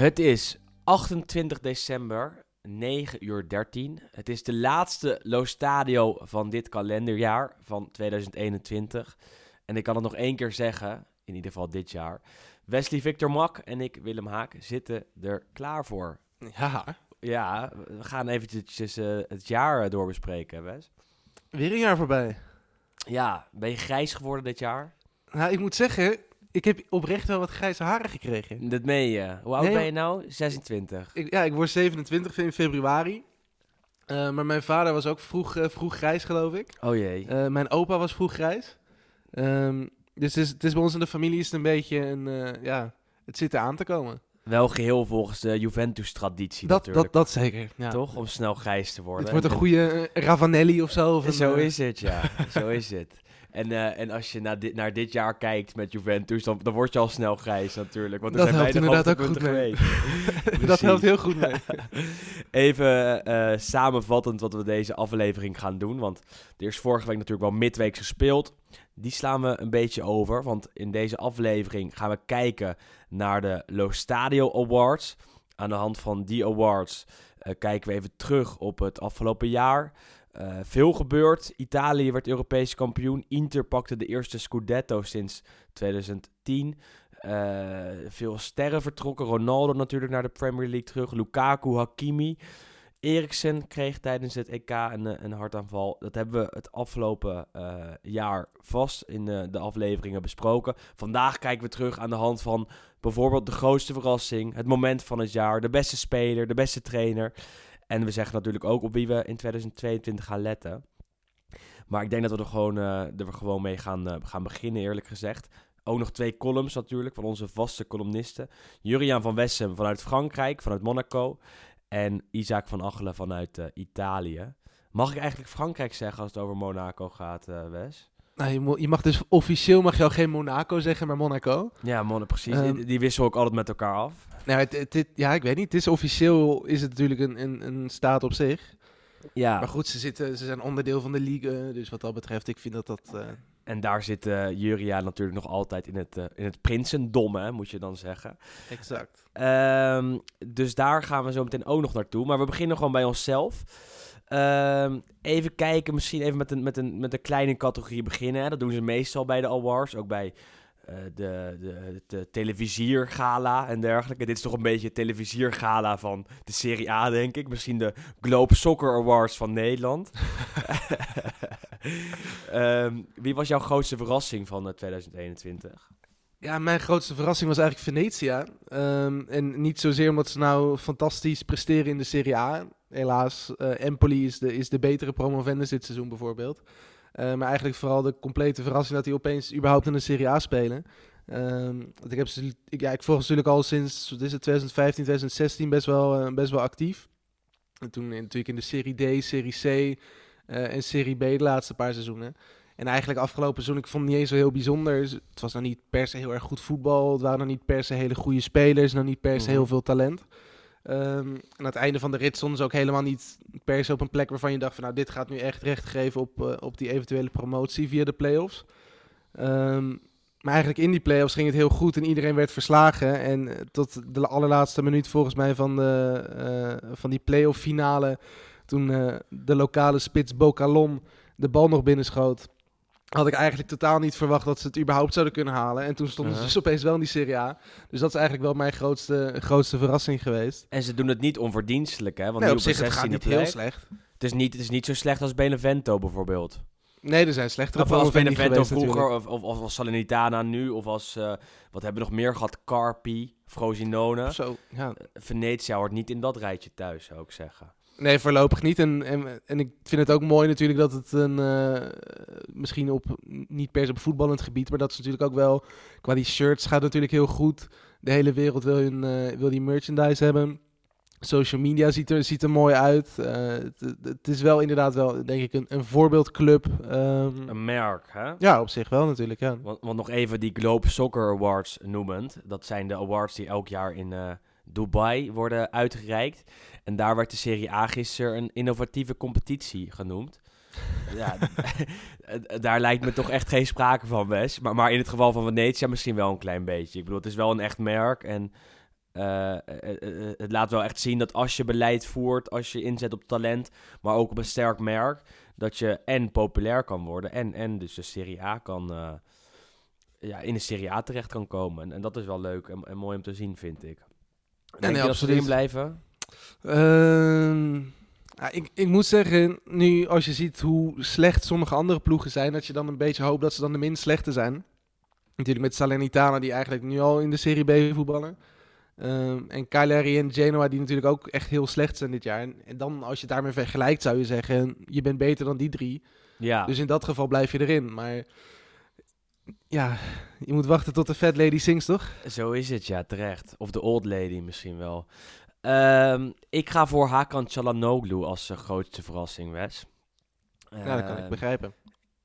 Het is 28 december, 9 uur 13. Het is de laatste Lo Stadio van dit kalenderjaar, van 2021. En ik kan het nog één keer zeggen, in ieder geval dit jaar. Wesley Victor Mak en ik, Willem Haak, zitten er klaar voor. Ja, Ja, we gaan eventjes eh, het jaar eh, doorbespreken, Wes. weer een jaar voorbij. Ja, ben je grijs geworden dit jaar? Nou, ik moet zeggen, ik heb oprecht wel wat grijze haren gekregen. Dat meen je. Hoe oud Nee, ben je nou? 26. Ik, ja, ik word 27 in februari. Eh, maar mijn vader was ook vroeg, eh, vroeg grijs, geloof ik. Oh jee. Eh, mijn opa was vroeg grijs. Ehm, dus het is, het is bij ons in de familie is het een beetje een, ja, het zit er aan te komen. Wel geheel volgens de Juventus-traditie Dat, natuurlijk. dat, dat zeker. Ja. Toch? Om snel grijs te worden. Het wordt een En- goede Ravanelli of zo. Of een, Zo is het, ja. Zo is het. En, eh, en als je naar dit, naar dit jaar kijkt met Juventus, dan, dan word je al snel grijs natuurlijk. Want er Dat zijn helpt inderdaad ook goed mee. dat helpt heel goed mee. Even eh, samenvattend wat we deze aflevering gaan doen. Want er is vorige week natuurlijk wel midweeks gespeeld. Die slaan we een beetje over. Want in deze aflevering gaan we kijken naar de Lo Stadio Awards. Aan de hand van die awards eh, kijken we even terug op het afgelopen jaar. Eh, veel gebeurd. Italië werd Europees kampioen. Inter pakte de eerste Scudetto sinds 2010. Eh, veel sterren vertrokken. Ronaldo natuurlijk naar de Premier League terug. Lukaku, Hakimi. Eriksen kreeg tijdens het EK een, eh, een hartaanval. Dat hebben we het afgelopen jaar vast in de afleveringen besproken. Vandaag kijken we terug aan de hand van bijvoorbeeld de grootste verrassing, het moment van het jaar, de beste speler, de beste trainer. En we zeggen natuurlijk ook op wie we in 2022 gaan letten. Maar ik denk dat we er gewoon, eh, er gewoon mee gaan, eh, gaan beginnen, eerlijk gezegd. Ook nog twee columns natuurlijk van onze vaste columnisten. Juriaan van Wessem vanuit Frankrijk, vanuit Monaco. En Isaac van Achelen vanuit eh, Italië. Mag ik eigenlijk Frankrijk zeggen als het over Monaco gaat, Wes? Nou, je, je mag dus officieel mag je al geen Monaco zeggen, maar Monaco. Ja, Mon precies. Ehm, die, die wisselen ook altijd met elkaar af. Nou, het, het, het- ja, ik weet niet. Het is officieel is het natuurlijk een, een, een staat op zich. Ja, Maar goed, ze, zitten, ze zijn onderdeel van de league. Dus wat dat betreft, ik vind dat dat... eh, en daar zit eh Juria natuurlijk nog altijd in het, eh, in het prinsendom, hè, moet je dan zeggen. exact. Ehm, dus daar gaan we zo meteen ook nog naartoe. Maar we beginnen gewoon bij onszelf. Ehm, even kijken, misschien even met een, met een, met een kleine categorie beginnen. Hè. Dat doen ze meestal bij de awards, ook bij eh, de, de, de televisiergala en dergelijke. Dit is toch een beetje het televisiergala van de Serie A, denk ik. Misschien de Globe Soccer Awards van Nederland. Ehm, wie was jouw grootste verrassing van eh, 2021? Ja, mijn grootste verrassing was eigenlijk Venetia. Ehm, en niet zozeer omdat ze nou fantastisch presteren in de Serie A. Helaas, eh, Empoli is de, is de betere promovendus dit seizoen bijvoorbeeld. Eh, maar eigenlijk vooral de complete verrassing dat die opeens überhaupt in de Serie A spelen. Want ik, heb ik, ja, ik volg ze natuurlijk al sinds is het, 2015, 2016 best wel, eh, best wel actief. En toen in- natuurlijk in de Serie D, Serie C en Serie B de laatste paar seizoenen. En eigenlijk afgelopen seizoen, ik vond het niet eens zo heel bijzonder. Het was nou niet per se heel erg goed voetbal. Het waren nog niet per se hele goede spelers. Nog niet per se Mhm. heel veel talent. En aan het einde van de rit stonden ze ook helemaal niet per se op een plek waarvan je dacht van nou dit gaat nu echt recht geven op, eh, op die eventuele promotie via de play-offs. Ehm, maar eigenlijk in die play-offs ging het heel goed en iedereen werd verslagen. En eh, tot de allerlaatste minuut volgens mij van, de, eh, van die play-off finale, toen de lokale spits Bocalon de bal nog binnenschoot, had ik eigenlijk totaal niet verwacht dat ze het überhaupt zouden kunnen halen. En toen stonden ze Uh-huh. dus opeens wel in die Serie A. Dus dat is eigenlijk wel mijn grootste, grootste verrassing geweest. En ze doen het niet onverdienstelijk, hè? Want Nee, nu op zich, het gaat 16e niet plek. heel slecht. Het is niet, het is niet zo slecht als Benevento bijvoorbeeld. Nee, er zijn slechtere Of als Benevento vroeger, of, of, of als Salernitana nu, of als, eh, wat hebben we nog meer gehad? Carpi, Frosinone. Zo, ja. Venetia hoort niet in dat rijtje thuis, zou ik zeggen. Nee, voorlopig niet. En, en, en ik vind het ook mooi natuurlijk dat het een, eh, misschien op, niet per se op voetballend gebied, maar dat is natuurlijk ook wel, qua die shirts gaat natuurlijk heel goed. De hele wereld wil, hun, eh, wil die merchandise hebben. Social media ziet er, ziet er mooi uit. Eh, het, is wel inderdaad wel, denk ik, een, een voorbeeldclub. Ehm, Een merk, hè? ja, op zich wel natuurlijk, ja. Want, want nog even die Globe Soccer Awards noemend. Dat zijn de awards die elk jaar in Dubai worden uitgereikt. En daar werd de Serie A gisteren een innovatieve competitie genoemd. ja, daar lijkt me toch echt geen sprake van, Wes. Maar, maar in het geval van Venetia misschien wel een klein beetje. Ik bedoel, het is wel een echt merk en... eh, eh, eh, het laat wel echt zien dat als je beleid voert, als je inzet op talent, maar ook op een sterk merk, dat je en populair kan worden en, en dus de Serie A kan, ja, in de Serie A terecht kan komen. En, en dat is wel leuk en, en mooi om te zien, vind ik. Denk nee, je dat ze absoluut. erin blijven? Ehm, ja, ik, ik moet zeggen, nu als je ziet hoe slecht sommige andere ploegen zijn, dat je dan een beetje hoopt dat ze dan de minst slechte zijn. Natuurlijk met Salernitana, die eigenlijk nu al in de Serie B voetballen. Ehm, en Cagliari en Genoa, die natuurlijk ook echt heel slecht zijn dit jaar. En, en dan, als je het daarmee vergelijkt, zou je zeggen, je bent beter dan die drie. Ja, Dus in dat geval blijf je erin. Maar ja, je moet wachten tot de Fat Lady sings, toch? zo is het, ja, terecht. Of de Old Lady misschien wel. Ehm, ik ga voor Hakan Çalhanoğlu als eh, grootste verrassing, Wes. Ja, dat kan ik Ehm, begrijpen.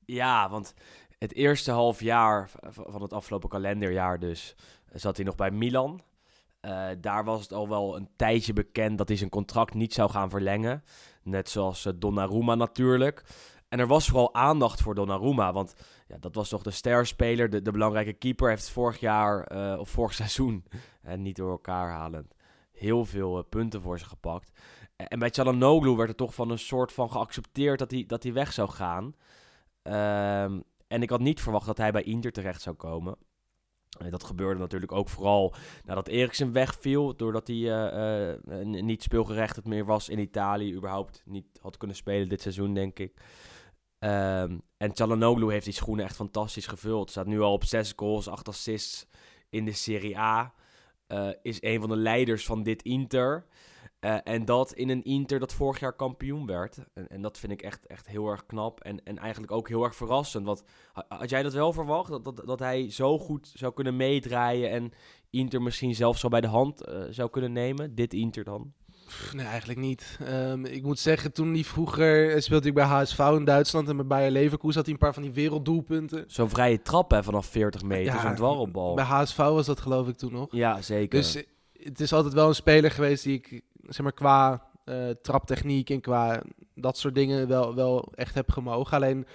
Ja, want het eerste half jaar van het afgelopen kalenderjaar dus zat hij nog bij Milan. Eh, daar was het al wel een tijdje bekend dat hij zijn contract niet zou gaan verlengen. Net zoals eh, Donnarumma natuurlijk. En er was vooral aandacht voor Donnarumma, want ja, dat was toch de sterspeler, de, de belangrijke keeper. Heeft vorig jaar, eh, of vorig seizoen, en niet door elkaar halend, heel veel eh, punten voor ze gepakt. En, bij Çalhanoğlu werd er toch van een soort van geaccepteerd dat hij, dat hij weg zou gaan. Ehm, en ik had niet verwacht dat hij bij Inter terecht zou komen. En dat gebeurde natuurlijk ook vooral nadat Eriksen wegviel. Doordat hij eh, niet speelgerechtigd meer was in Italië. Überhaupt niet had kunnen spelen dit seizoen, denk ik. Ehm, en Çalhanoğlu heeft die schoenen echt fantastisch gevuld. Staat nu al op 6 goals, 8 assists in de Serie A. Eh, is een van de leiders van dit Inter. Eh, en dat in een Inter dat vorig jaar kampioen werd. En, en dat vind ik echt, echt heel erg knap. En, en eigenlijk ook heel erg verrassend. Want ha- had jij dat wel verwacht? Dat, dat, dat hij zo goed zou kunnen meedraaien. En Inter misschien zelfs zo bij de hand eh, zou kunnen nemen? Dit Inter dan? Nee, eigenlijk niet. Ehm, ik moet zeggen, toen hij vroeger hij speelde ik bij HSV in Duitsland en bij Bayer Leverkusen had hij een paar van die werelddoelpunten. Zo'n vrije trap hè, vanaf 40 meter. Ja, Zo'n dwarrelbal. Bij HSV was dat geloof ik toen nog. Ja, zeker. Dus eh, het is altijd wel een speler geweest die ik, zeg maar, qua eh, traptechniek en qua dat soort dingen wel, wel echt heb gemogen. Alleen,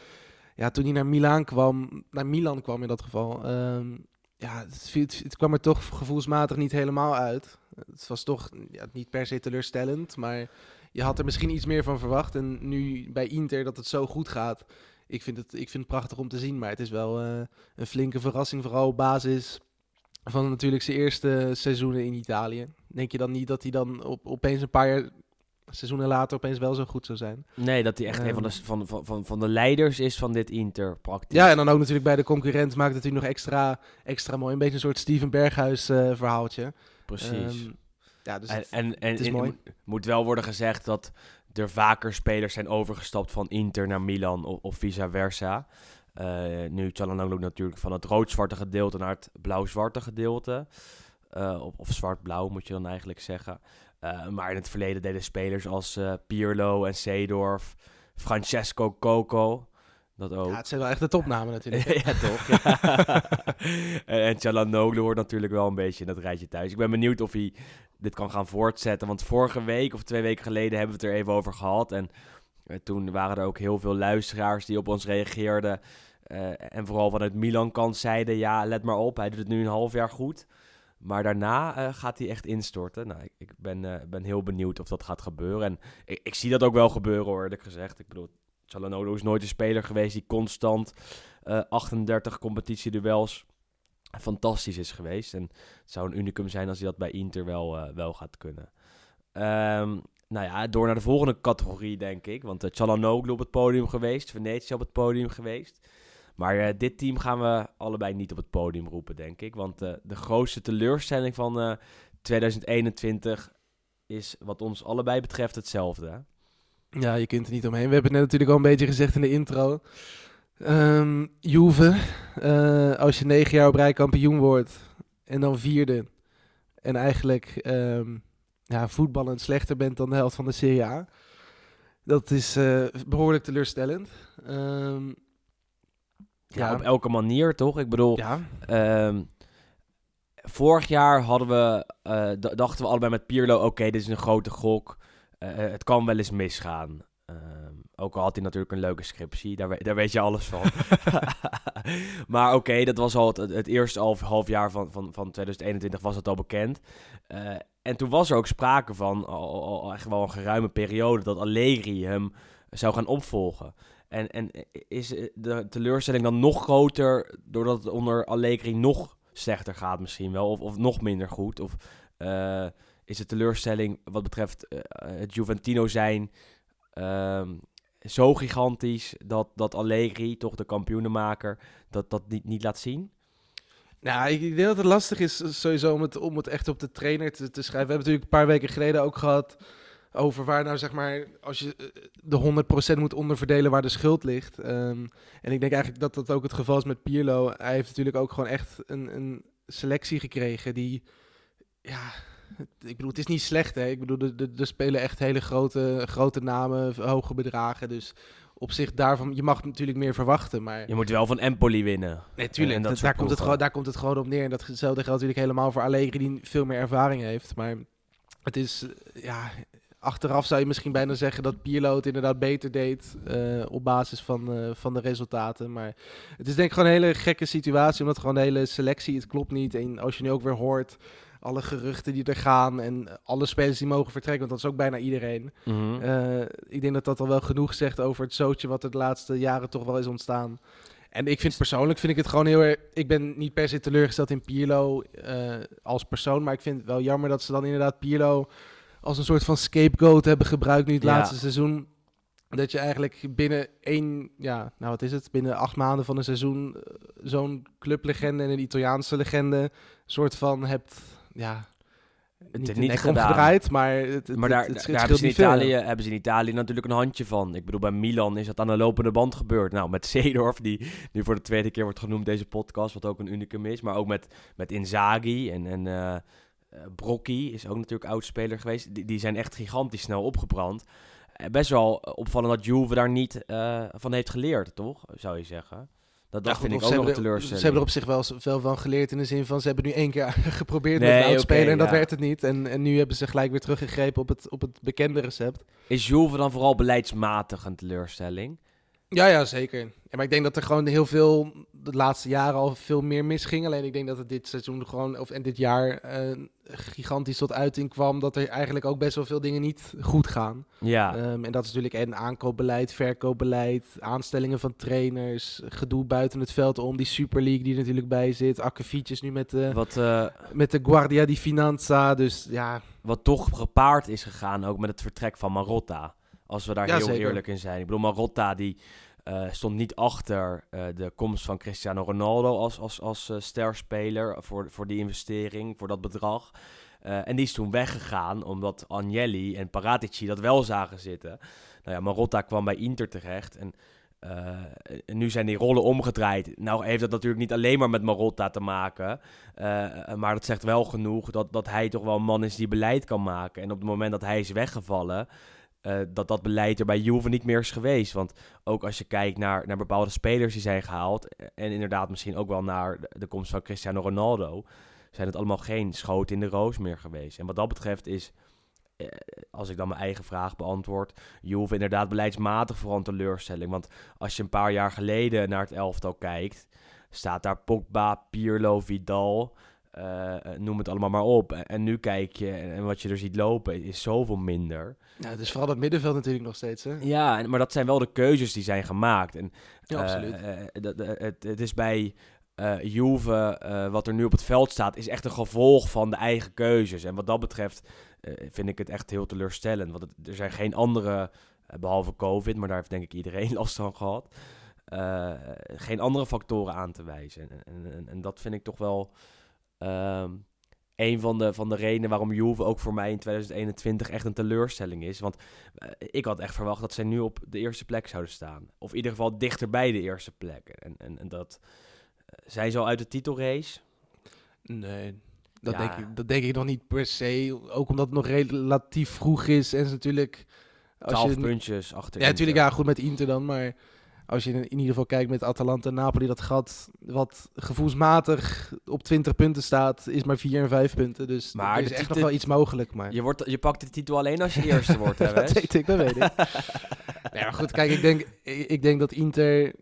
ja, toen hij naar Milaan kwam, naar Milan kwam in dat geval, ehm, ja, het, het kwam er toch gevoelsmatig niet helemaal uit. Het was toch ja, niet per se teleurstellend, maar je had er misschien iets meer van verwacht. En nu bij Inter dat het zo goed gaat, ik vind het, ik vind het prachtig om te zien. Maar het is wel eh, een flinke verrassing, vooral op basis van natuurlijk zijn eerste seizoenen in Italië. Denk je dan niet dat hij dan op, opeens een paar jaar, seizoenen later opeens wel zo goed zou zijn? Nee, dat hij echt een van de, Ehm. van, van, van, van de leiders is van dit Inter, praktisch. Ja, en dan ook natuurlijk bij de concurrent maakt het natuurlijk nog extra, extra mooi. Een beetje een soort Steven Berghuis eh, verhaaltje. Precies. Ehm, ja, dus en het- en, en het is en mooi. moet, moet wel worden gezegd dat er vaker spelers zijn overgestapt van Inter naar Milan of, of vice versa. Eh, nu Çalhanoğlu natuurlijk van het rood-zwarte gedeelte naar het blauw-zwarte gedeelte. Eh, of of zwart-blauw moet je dan eigenlijk zeggen. Eh, maar in het verleden deden spelers als Pirlo en Seedorf, Francesco Coco, dat ook. ja, het zijn wel echt de topnamen natuurlijk. ja, toch? Ja. en en Çalhanoğlu hoort natuurlijk wel een beetje in dat rijtje thuis. Ik ben benieuwd of hij dit kan gaan voortzetten. Want vorige week of twee weken geleden hebben we het er even over gehad. En eh, toen waren er ook heel veel luisteraars die op ons reageerden. Eh, en vooral vanuit Milan-kant zeiden... ja, let maar op, hij doet het nu een half jaar goed. Maar daarna eh, gaat hij echt instorten. Nou, ik, ik ben, ben heel benieuwd of dat gaat gebeuren. En ik, ik zie dat ook wel gebeuren, hoor, eerlijk gezegd. Ik bedoel, Çalhanoğlu is nooit een speler geweest die constant eh 38 competitieduels fantastisch is geweest. En het zou een unicum zijn als hij dat bij Inter wel, eh, wel gaat kunnen. Ehm, nou ja, door naar de volgende categorie, denk ik. Want uh, op het podium geweest, Venetië op het podium geweest. Maar uh, dit team gaan we allebei niet op het podium roepen, denk ik. Want uh, de grootste teleurstelling van 2021 is wat ons allebei betreft hetzelfde. Ja, je kunt er niet omheen. We hebben het net natuurlijk al een beetje gezegd in de intro. Um, Juve, als je negen jaar op rij kampioen wordt en dan vierde... en eigenlijk... Um, ja, voetballend slechter bent dan de helft van de Serie A. Dat is uh, behoorlijk teleurstellend. Um, ja, ja, op elke manier toch? Ik bedoel, ja. vorig jaar hadden we, uh, dachten we allebei met Pirlo, oké, dit is een grote gok. Uh, het kan wel eens misgaan. Um, ook al had hij natuurlijk een leuke scriptie, daar, daar weet je alles van. maar oké, okay, dat was al het, het eerste half, half jaar van, van, van 2021 was het al bekend. Uh, en toen was er ook sprake van, al, al, echt wel een geruime periode, dat Allegri hem zou gaan opvolgen. En, en is de teleurstelling dan nog groter doordat het onder Allegri nog slechter gaat misschien wel? Of, of nog minder goed? Of uh, is de teleurstelling wat betreft uh, het Juventino zijn uh, zo gigantisch dat, dat Allegri, toch de kampioenenmaker, dat dat niet, niet laat zien? Nou, ik denk dat het lastig is sowieso om het, om het echt op de trainer te, te schrijven. We hebben natuurlijk een paar weken geleden ook gehad over waar nou zeg maar, als je eh, de 100% moet onderverdelen waar de schuld ligt. Um, en ik denk eigenlijk dat dat ook het geval is met Pierlo. Hij heeft natuurlijk ook gewoon echt een, een selectie gekregen die, ja, ik bedoel, het is niet slecht hè. Ik bedoel, er spelen echt hele grote, grote namen, hoge bedragen. Dus op zich daarvan, je mag natuurlijk meer verwachten. Maar... Je moet wel van Empoli winnen. Natuurlijk, nee, daar, komt het gewoon, daar komt het gewoon op neer. En datzelfde geldt natuurlijk helemaal voor Allegri, die veel meer ervaring heeft. Maar het is, eh, ja, achteraf zou je misschien bijna zeggen dat Pierlo het inderdaad beter deed uh, op basis van, uh, van de resultaten. Maar het is denk ik gewoon een hele gekke situatie, omdat gewoon de hele selectie, het klopt niet. En als je nu ook weer hoort alle geruchten die er gaan en alle spelers die mogen vertrekken, want dat is ook bijna iedereen. Mm uh, ik denk dat dat al wel genoeg zegt over het zootje wat er de laatste jaren toch wel is ontstaan. En ik vind persoonlijk vind ik het gewoon heel erg. Ik ben niet per se teleurgesteld in Pierlo uh, als persoon, maar ik vind het wel jammer dat ze dan inderdaad Pierlo als een soort van scapegoat hebben gebruikt nu het ja. laatste seizoen. Dat je eigenlijk binnen één, ja, nou wat is het, binnen acht maanden van een seizoen uh, zo'n clublegende en een Italiaanse legende soort van hebt ja, het niet, niet gedaan. omgedraaid, maar het, het, maar daar, het, daar hebben, ze in Italië, hebben ze in Italië natuurlijk een handje van. Ik bedoel, bij Milan is dat aan de lopende band gebeurd. Nou, met Seedorf, die nu voor de tweede keer wordt genoemd deze podcast, wat ook een unicum is. Maar ook met, met Inzaghi en, en uh, Brocchi is ook natuurlijk oudspeler geweest. Die, die zijn echt gigantisch snel opgebrand. Uh, best wel opvallend dat Juve daar niet uh, van heeft geleerd, toch? Zou je zeggen. Dat, dat ja, vind ik ook nog een teleurstelling. Ze hebben er op zich wel veel van geleerd in de zin van... ze hebben nu één keer geprobeerd nee, met oud okay, en dat ja. werd het niet. En, en nu hebben ze gelijk weer teruggegrepen op het, op het bekende recept. Is Juve dan vooral beleidsmatig een teleurstelling? Ja, ja, zeker. Ja, maar ik denk dat er gewoon heel veel de laatste jaren al veel meer misging. Alleen ik denk dat het dit seizoen gewoon, of en dit jaar, uh, gigantisch tot uiting kwam. Dat er eigenlijk ook best wel veel dingen niet goed gaan. Ja. Um, en dat is natuurlijk en aankoopbeleid, verkoopbeleid, aanstellingen van trainers, gedoe buiten het veld om, die Super League die er natuurlijk bij zit. Akkefietjes nu met de, Wat, uh, met de Guardia di Finanza. Dus ja. Wat toch gepaard is gegaan ook met het vertrek van Marotta. Als we daar ja, heel zeker. eerlijk in zijn. Ik bedoel, Marotta die uh, stond niet achter uh, de komst van Cristiano Ronaldo als, als, als uh, sterspeler voor, voor die investering, voor dat bedrag. en die is toen weggegaan omdat Agnelli en Paratici dat wel zagen zitten. Nou ja, Marotta kwam bij Inter terecht en, en nu zijn die rollen omgedraaid. Nou heeft dat natuurlijk niet alleen maar met Marotta te maken, maar dat zegt wel genoeg dat, dat hij toch wel een man is die beleid kan maken. En op het moment dat hij is weggevallen... Uh, dat dat beleid er bij Juve niet meer is geweest. Want ook als je kijkt naar, naar bepaalde spelers die zijn gehaald... en inderdaad misschien ook wel naar de, de komst van Cristiano Ronaldo... zijn het allemaal geen schoten in de roos meer geweest. En wat dat betreft is, eh, als ik dan mijn eigen vraag beantwoord... Juve inderdaad beleidsmatig voor een teleurstelling. Want als je een paar jaar geleden naar het elftal kijkt... staat daar Pogba, Pirlo, Vidal... Uh, noem het allemaal maar op. En nu kijk je en wat je er ziet lopen is zoveel minder. Ja, het is vooral het middenveld natuurlijk nog steeds. Hè? Ja, maar dat zijn wel de keuzes die zijn gemaakt. En, ja, absoluut. Uh, uh, het, het, is bij eh Juve, eh, wat er nu op het veld staat, is echt een gevolg van de eigen keuzes. En wat dat betreft eh, vind ik het echt heel teleurstellend. Want het- er zijn geen andere, eh, behalve COVID, maar daar heeft denk ik iedereen last van gehad. eh, geen andere factoren aan te wijzen. En, en, en, en dat vind ik toch wel ehm, een van de, van de redenen waarom Juve ook voor mij in 2021 echt een teleurstelling is. Want eh, ik had echt verwacht dat zij nu op de eerste plek zouden staan. Of in ieder geval dichter bij de eerste plek. En, en, en dat eh, zijn ze al uit de titelrace. Nee, dat, Ja. denk ik, dat denk ik nog niet per se. Ook omdat het nog relatief vroeg is. En ze natuurlijk... Als 12 je, puntjes achter. Ja, natuurlijk. Ja, goed met Inter dan. Maar als je in, in ieder geval kijkt met Atalanta en Napoli, dat gat wat gevoelsmatig op 20 punten staat, is maar 4 en 5 punten. Dus Maar er is echt nog wel iets mogelijk. Maar Je, wordt, je pakt de titel alleen als je eerste wordt, hè, dat weet ik, dat weet ik. nee, maar goed, kijk, ik denk, ik, ik denk dat Inter...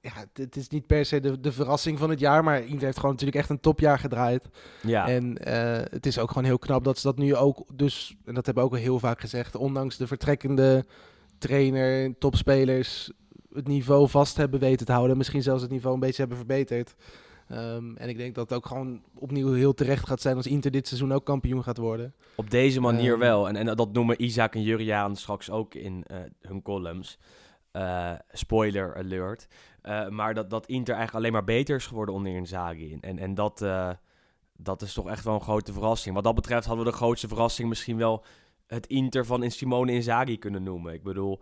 Ja, het, het is niet per se de, de verrassing van het jaar, maar Inter heeft gewoon natuurlijk echt een topjaar gedraaid. Ja, En eh, het is ook gewoon heel knap dat ze dat nu ook, dus, en dat hebben we ook al heel vaak gezegd, ondanks de vertrekkende trainer, topspelers, het niveau vast hebben weten te houden. Misschien zelfs het niveau een beetje hebben verbeterd. Ehm, en ik denk dat het ook gewoon opnieuw heel terecht gaat zijn als Inter dit seizoen ook kampioen gaat worden. op deze manier Ehm. wel. En, en dat noemen Isaac en Juriaan straks ook in eh, hun columns. Eh, spoiler alert. Eh, maar dat, dat Inter eigenlijk alleen maar beter is geworden onder Inzaghi. En, en, en dat, dat is toch echt wel een grote verrassing. Wat dat betreft hadden we de grootste verrassing misschien wel het Inter van in Simone Inzaghi kunnen noemen. Ik bedoel,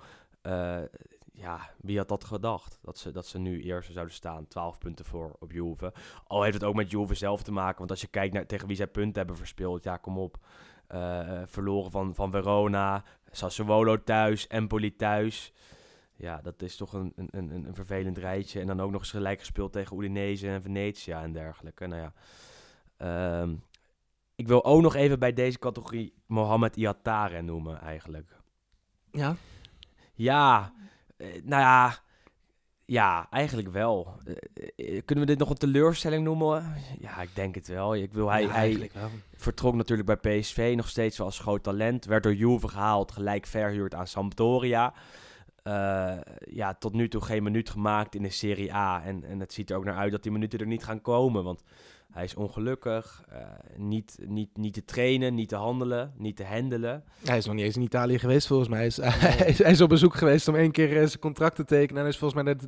ja, wie had dat gedacht? Dat ze, dat ze nu eerst zouden staan, 12 punten voor op Juve. Al heeft het ook met Juve zelf te maken. Want als je kijkt naar tegen wie zij punten hebben verspeeld, ja, kom op. Eh, verloren van, van Verona, Sassuolo thuis, Empoli thuis. Ja, dat is toch een, een, een, een vervelend rijtje. En dan ook nog eens gelijk gespeeld tegen Udinese en Venetia en dergelijke. Nou ja, ehm, ik wil ook nog even bij deze categorie Mohamed Iatare noemen eigenlijk. Ja, Ja, eh, nou ja, ja, eigenlijk wel. Eh, eh, kunnen we dit nog een teleurstelling noemen? Ja, ik denk het wel. Ik wil, hij, ja, hij wel. vertrok natuurlijk bij PSV, nog steeds als groot talent. Werd door Juve gehaald, gelijk verhuurd aan Sampdoria. Eh, ja, tot nu toe geen minuut gemaakt in de Serie A. En, en het ziet er ook naar uit dat die minuten er niet gaan komen. Want hij is ongelukkig. eh, niet, niet, niet te trainen, niet te handelen, niet te handelen. Hij is nog niet eens in Italië geweest volgens mij. Hij is, hij is, hij is op bezoek geweest om één keer eh, zijn contract te tekenen. En hij is volgens mij naar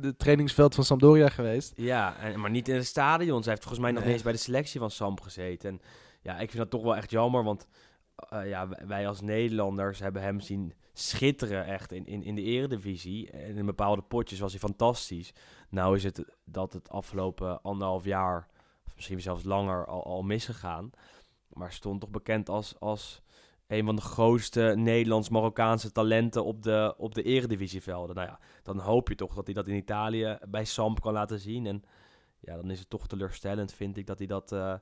het, trainingsveld van Sampdoria geweest. Ja, en, maar niet in het stadion. Zij heeft volgens mij nog Nee. niet eens bij de selectie van Samp gezeten. En ja, ik vind dat toch wel echt jammer, want eh, ja, wij- als Nederlanders hebben hem zien schitteren echt in, in, in de eredivisie. En in bepaalde potjes was hij fantastisch. Nou is het dat het afgelopen anderhalf jaar, misschien zelfs langer, al, al misgegaan. Maar stond toch bekend als, als een van de grootste Nederlands-Marokkaanse talenten op de, op de eredivisievelden. Nou ja, dan hoop je toch dat hij dat in Italië bij Samp kan laten zien. En ja, dan is het toch teleurstellend, vind ik, dat hij dat. eh,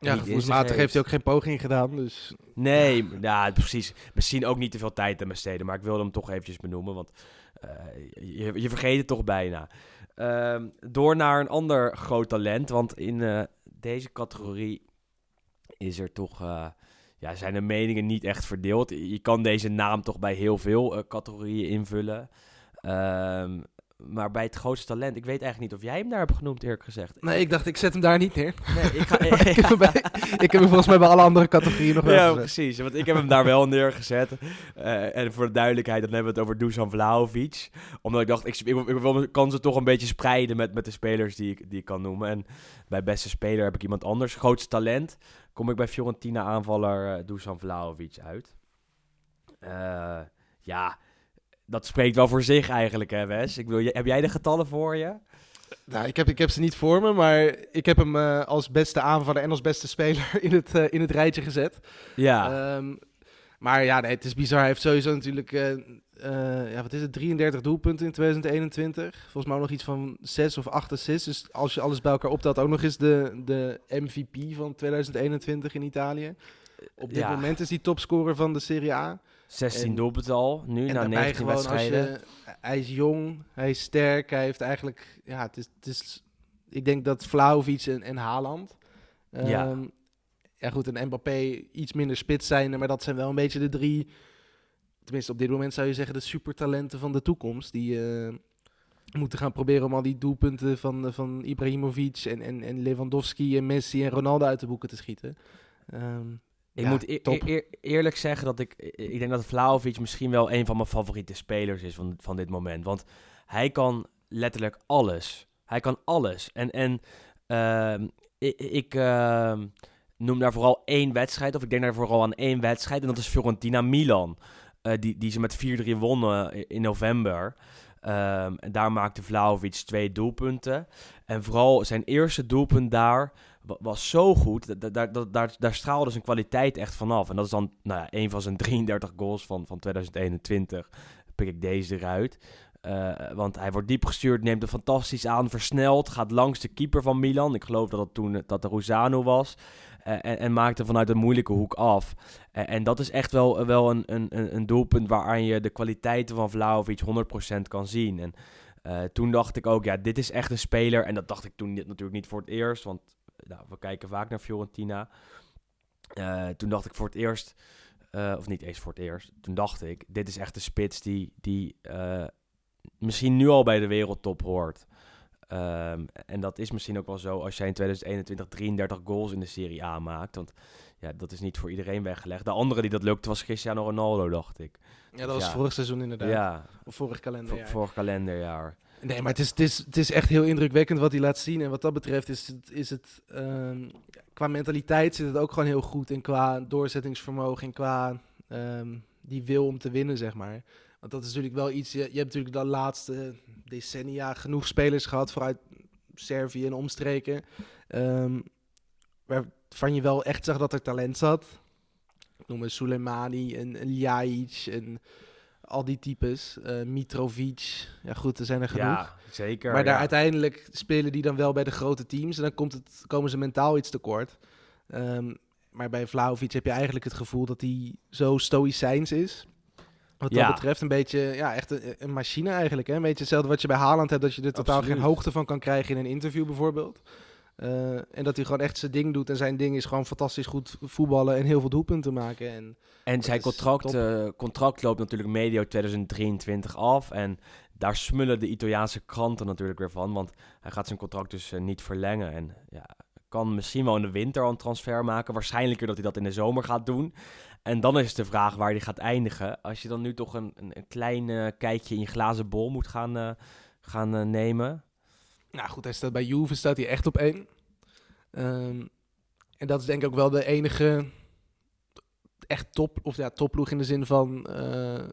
Ja, gevoelsmatig heeft hij ook geen poging gedaan. Dus Nee, ja. precies. Misschien ook niet te veel tijd te besteden, maar ik wilde hem toch eventjes benoemen, want eh, je, je vergeet het toch bijna. Ehm, door naar een ander groot talent, want in eh, deze categorie is er toch, eh, ja, zijn de meningen niet echt verdeeld. Je kan deze naam toch bij heel veel eh, categorieën invullen. Ehm, maar bij het grootste talent, ik weet eigenlijk niet of jij hem daar hebt genoemd, eerlijk gezegd. nee, ik dacht ik zet hem daar niet neer. Nee, ik ga, ik, heb hem bij, ik heb hem volgens mij bij alle andere categorieën nog wel Ja, gezet. precies. Want ik heb hem daar wel neergezet. Eh, en voor de duidelijkheid, dan hebben we het over Dusan Vlahovic. Omdat ik dacht, ik, ik, ik wil mijn kansen toch een beetje spreiden met, met de spelers die ik, die ik kan noemen. En bij beste speler heb ik iemand anders. Grootste talent kom ik bij Fiorentina aanvaller uh, Dusan Vlahovic uit. Eh, ja, dat spreekt wel voor zich eigenlijk, hè Wes? Ik bedoel, heb jij de getallen voor je? Nou, ik heb, ik heb ze niet voor me, maar ik heb hem eh, als beste aanvaller en als beste speler in het, eh, in het rijtje gezet. Ja. Ehm, maar ja, nee, het is bizar. Hij heeft sowieso natuurlijk, eh, ja, wat is het, 33 doelpunten in 2021. Volgens mij ook nog iets van 6 of 8 assists. Dus als je alles bij elkaar optelt, ook nog eens de, de MVP van 2021 in Italië. Op dit Ja. moment is hij topscorer van de Serie A. 16 en- doelpunten al, nu na daarbij 19 gewoon als wedstrijden. je... Hij is jong, hij is sterk, hij heeft eigenlijk... Ja, het is... Het is ik denk dat Vlaovic en, en Haaland... Ja. ehm, ja goed, en Mbappé iets minder spits zijn, maar dat zijn wel een beetje de drie... Tenminste, op dit moment zou je zeggen de supertalenten van de toekomst. Die, eh, moeten gaan proberen om al die doelpunten van, eh, van Ibrahimovic en, en, en Lewandowski en Messi en Ronaldo uit de boeken te schieten. Ehm, Ik ja, moet e- e- eer- eerlijk zeggen dat ik... Ik denk dat Vlahovic misschien wel een van mijn favoriete spelers is van, van dit moment. Want hij kan letterlijk alles. Hij kan alles. En, en ehm, ik, ik ehm, noem daar vooral één wedstrijd. Of ik denk daar vooral aan één wedstrijd. En dat is Fiorentina-Milan. Eh, die, die ze met 4-3 wonnen in november. Ehm, en daar maakte Vlahovic twee doelpunten. En vooral zijn eerste doelpunt daar was zo goed. Da- da- Daar, daar, daar, straalde zijn kwaliteit echt vanaf. En dat is dan nou ja, een van zijn 33 goals van, van 2021. Pik ik deze eruit. Eh, want hij wordt diep gestuurd, neemt er fantastisch aan, versnelt, gaat langs de keeper van Milan. Ik geloof dat het toen eh, dat de Rosano was. Eh, en, en maakt er vanuit een moeilijke hoek af. En dat is echt wel, wel een, een, een doelpunt waaraan je de kwaliteiten van Vlahovic 100% kan zien. En toen dacht ik ook, ja, dit is echt een speler. En dat dacht ik toen natuurlijk niet voor het eerst, want nou, we kijken vaak naar Fiorentina. Eh, toen dacht ik voor het eerst, eh, of niet eens voor het eerst, toen dacht ik, dit is echt de spits die, die eh, misschien nu al bij de wereldtop hoort. Ehm, en dat is misschien ook wel zo als jij in 2021 33 goals in de Serie A maakt. Want ja, dat is niet voor iedereen weggelegd. De andere die dat lukte was Cristiano Ronaldo, dacht ik. ja, dat was ja. vorig seizoen inderdaad. Ja, Of vorig vo- kalenderjaar. vorig kalenderjaar. Nee, maar het is, het, is, het is echt heel indrukwekkend wat hij laat zien. En wat dat betreft is het, is het ehm, qua mentaliteit zit het ook gewoon heel goed. En qua doorzettingsvermogen en qua ehm, die wil om te winnen, zeg maar. Want dat is natuurlijk wel iets... Je, je hebt natuurlijk de laatste decennia genoeg spelers gehad... vooruit Servië en omstreken... ehm, waarvan je wel echt zag dat er talent zat. Ik noem Soleimani en, en Ljajic en al die types. Eh, Mitrovic. Ja goed, er zijn er genoeg. Ja, zeker. Maar daar ja. uiteindelijk spelen die dan wel bij de grote teams. En dan komt het, komen ze mentaal iets tekort. Ehm, maar bij Vlaovic heb je eigenlijk het gevoel dat hij zo stoïcijns is. Wat Ja. dat betreft een beetje, ja, echt een, een machine eigenlijk. Hè? Een beetje hetzelfde wat je bij Haaland hebt, dat je er totaal Absoluut. geen hoogte van kan krijgen in een interview bijvoorbeeld. Eh, en dat hij gewoon echt zijn ding doet. En zijn ding is gewoon fantastisch goed voetballen en heel veel doelpunten maken. En En zijn contract, eh, contract loopt natuurlijk medio 2023 af. En daar smullen de Italiaanse kranten natuurlijk weer van. Want hij gaat zijn contract dus eh, niet verlengen. En ja, kan misschien wel in de winter al een transfer maken. Waarschijnlijker dat hij dat in de zomer gaat doen. En dan is de vraag waar hij gaat eindigen. Als je dan nu toch een, een, een klein kijkje in je glazen bol moet gaan, gaan nemen. Nou goed, hij staat bij Juve, staat hij echt op één. Ehm, en dat is denk ik ook wel de enige echt top, of ja, topploeg in de zin van eh,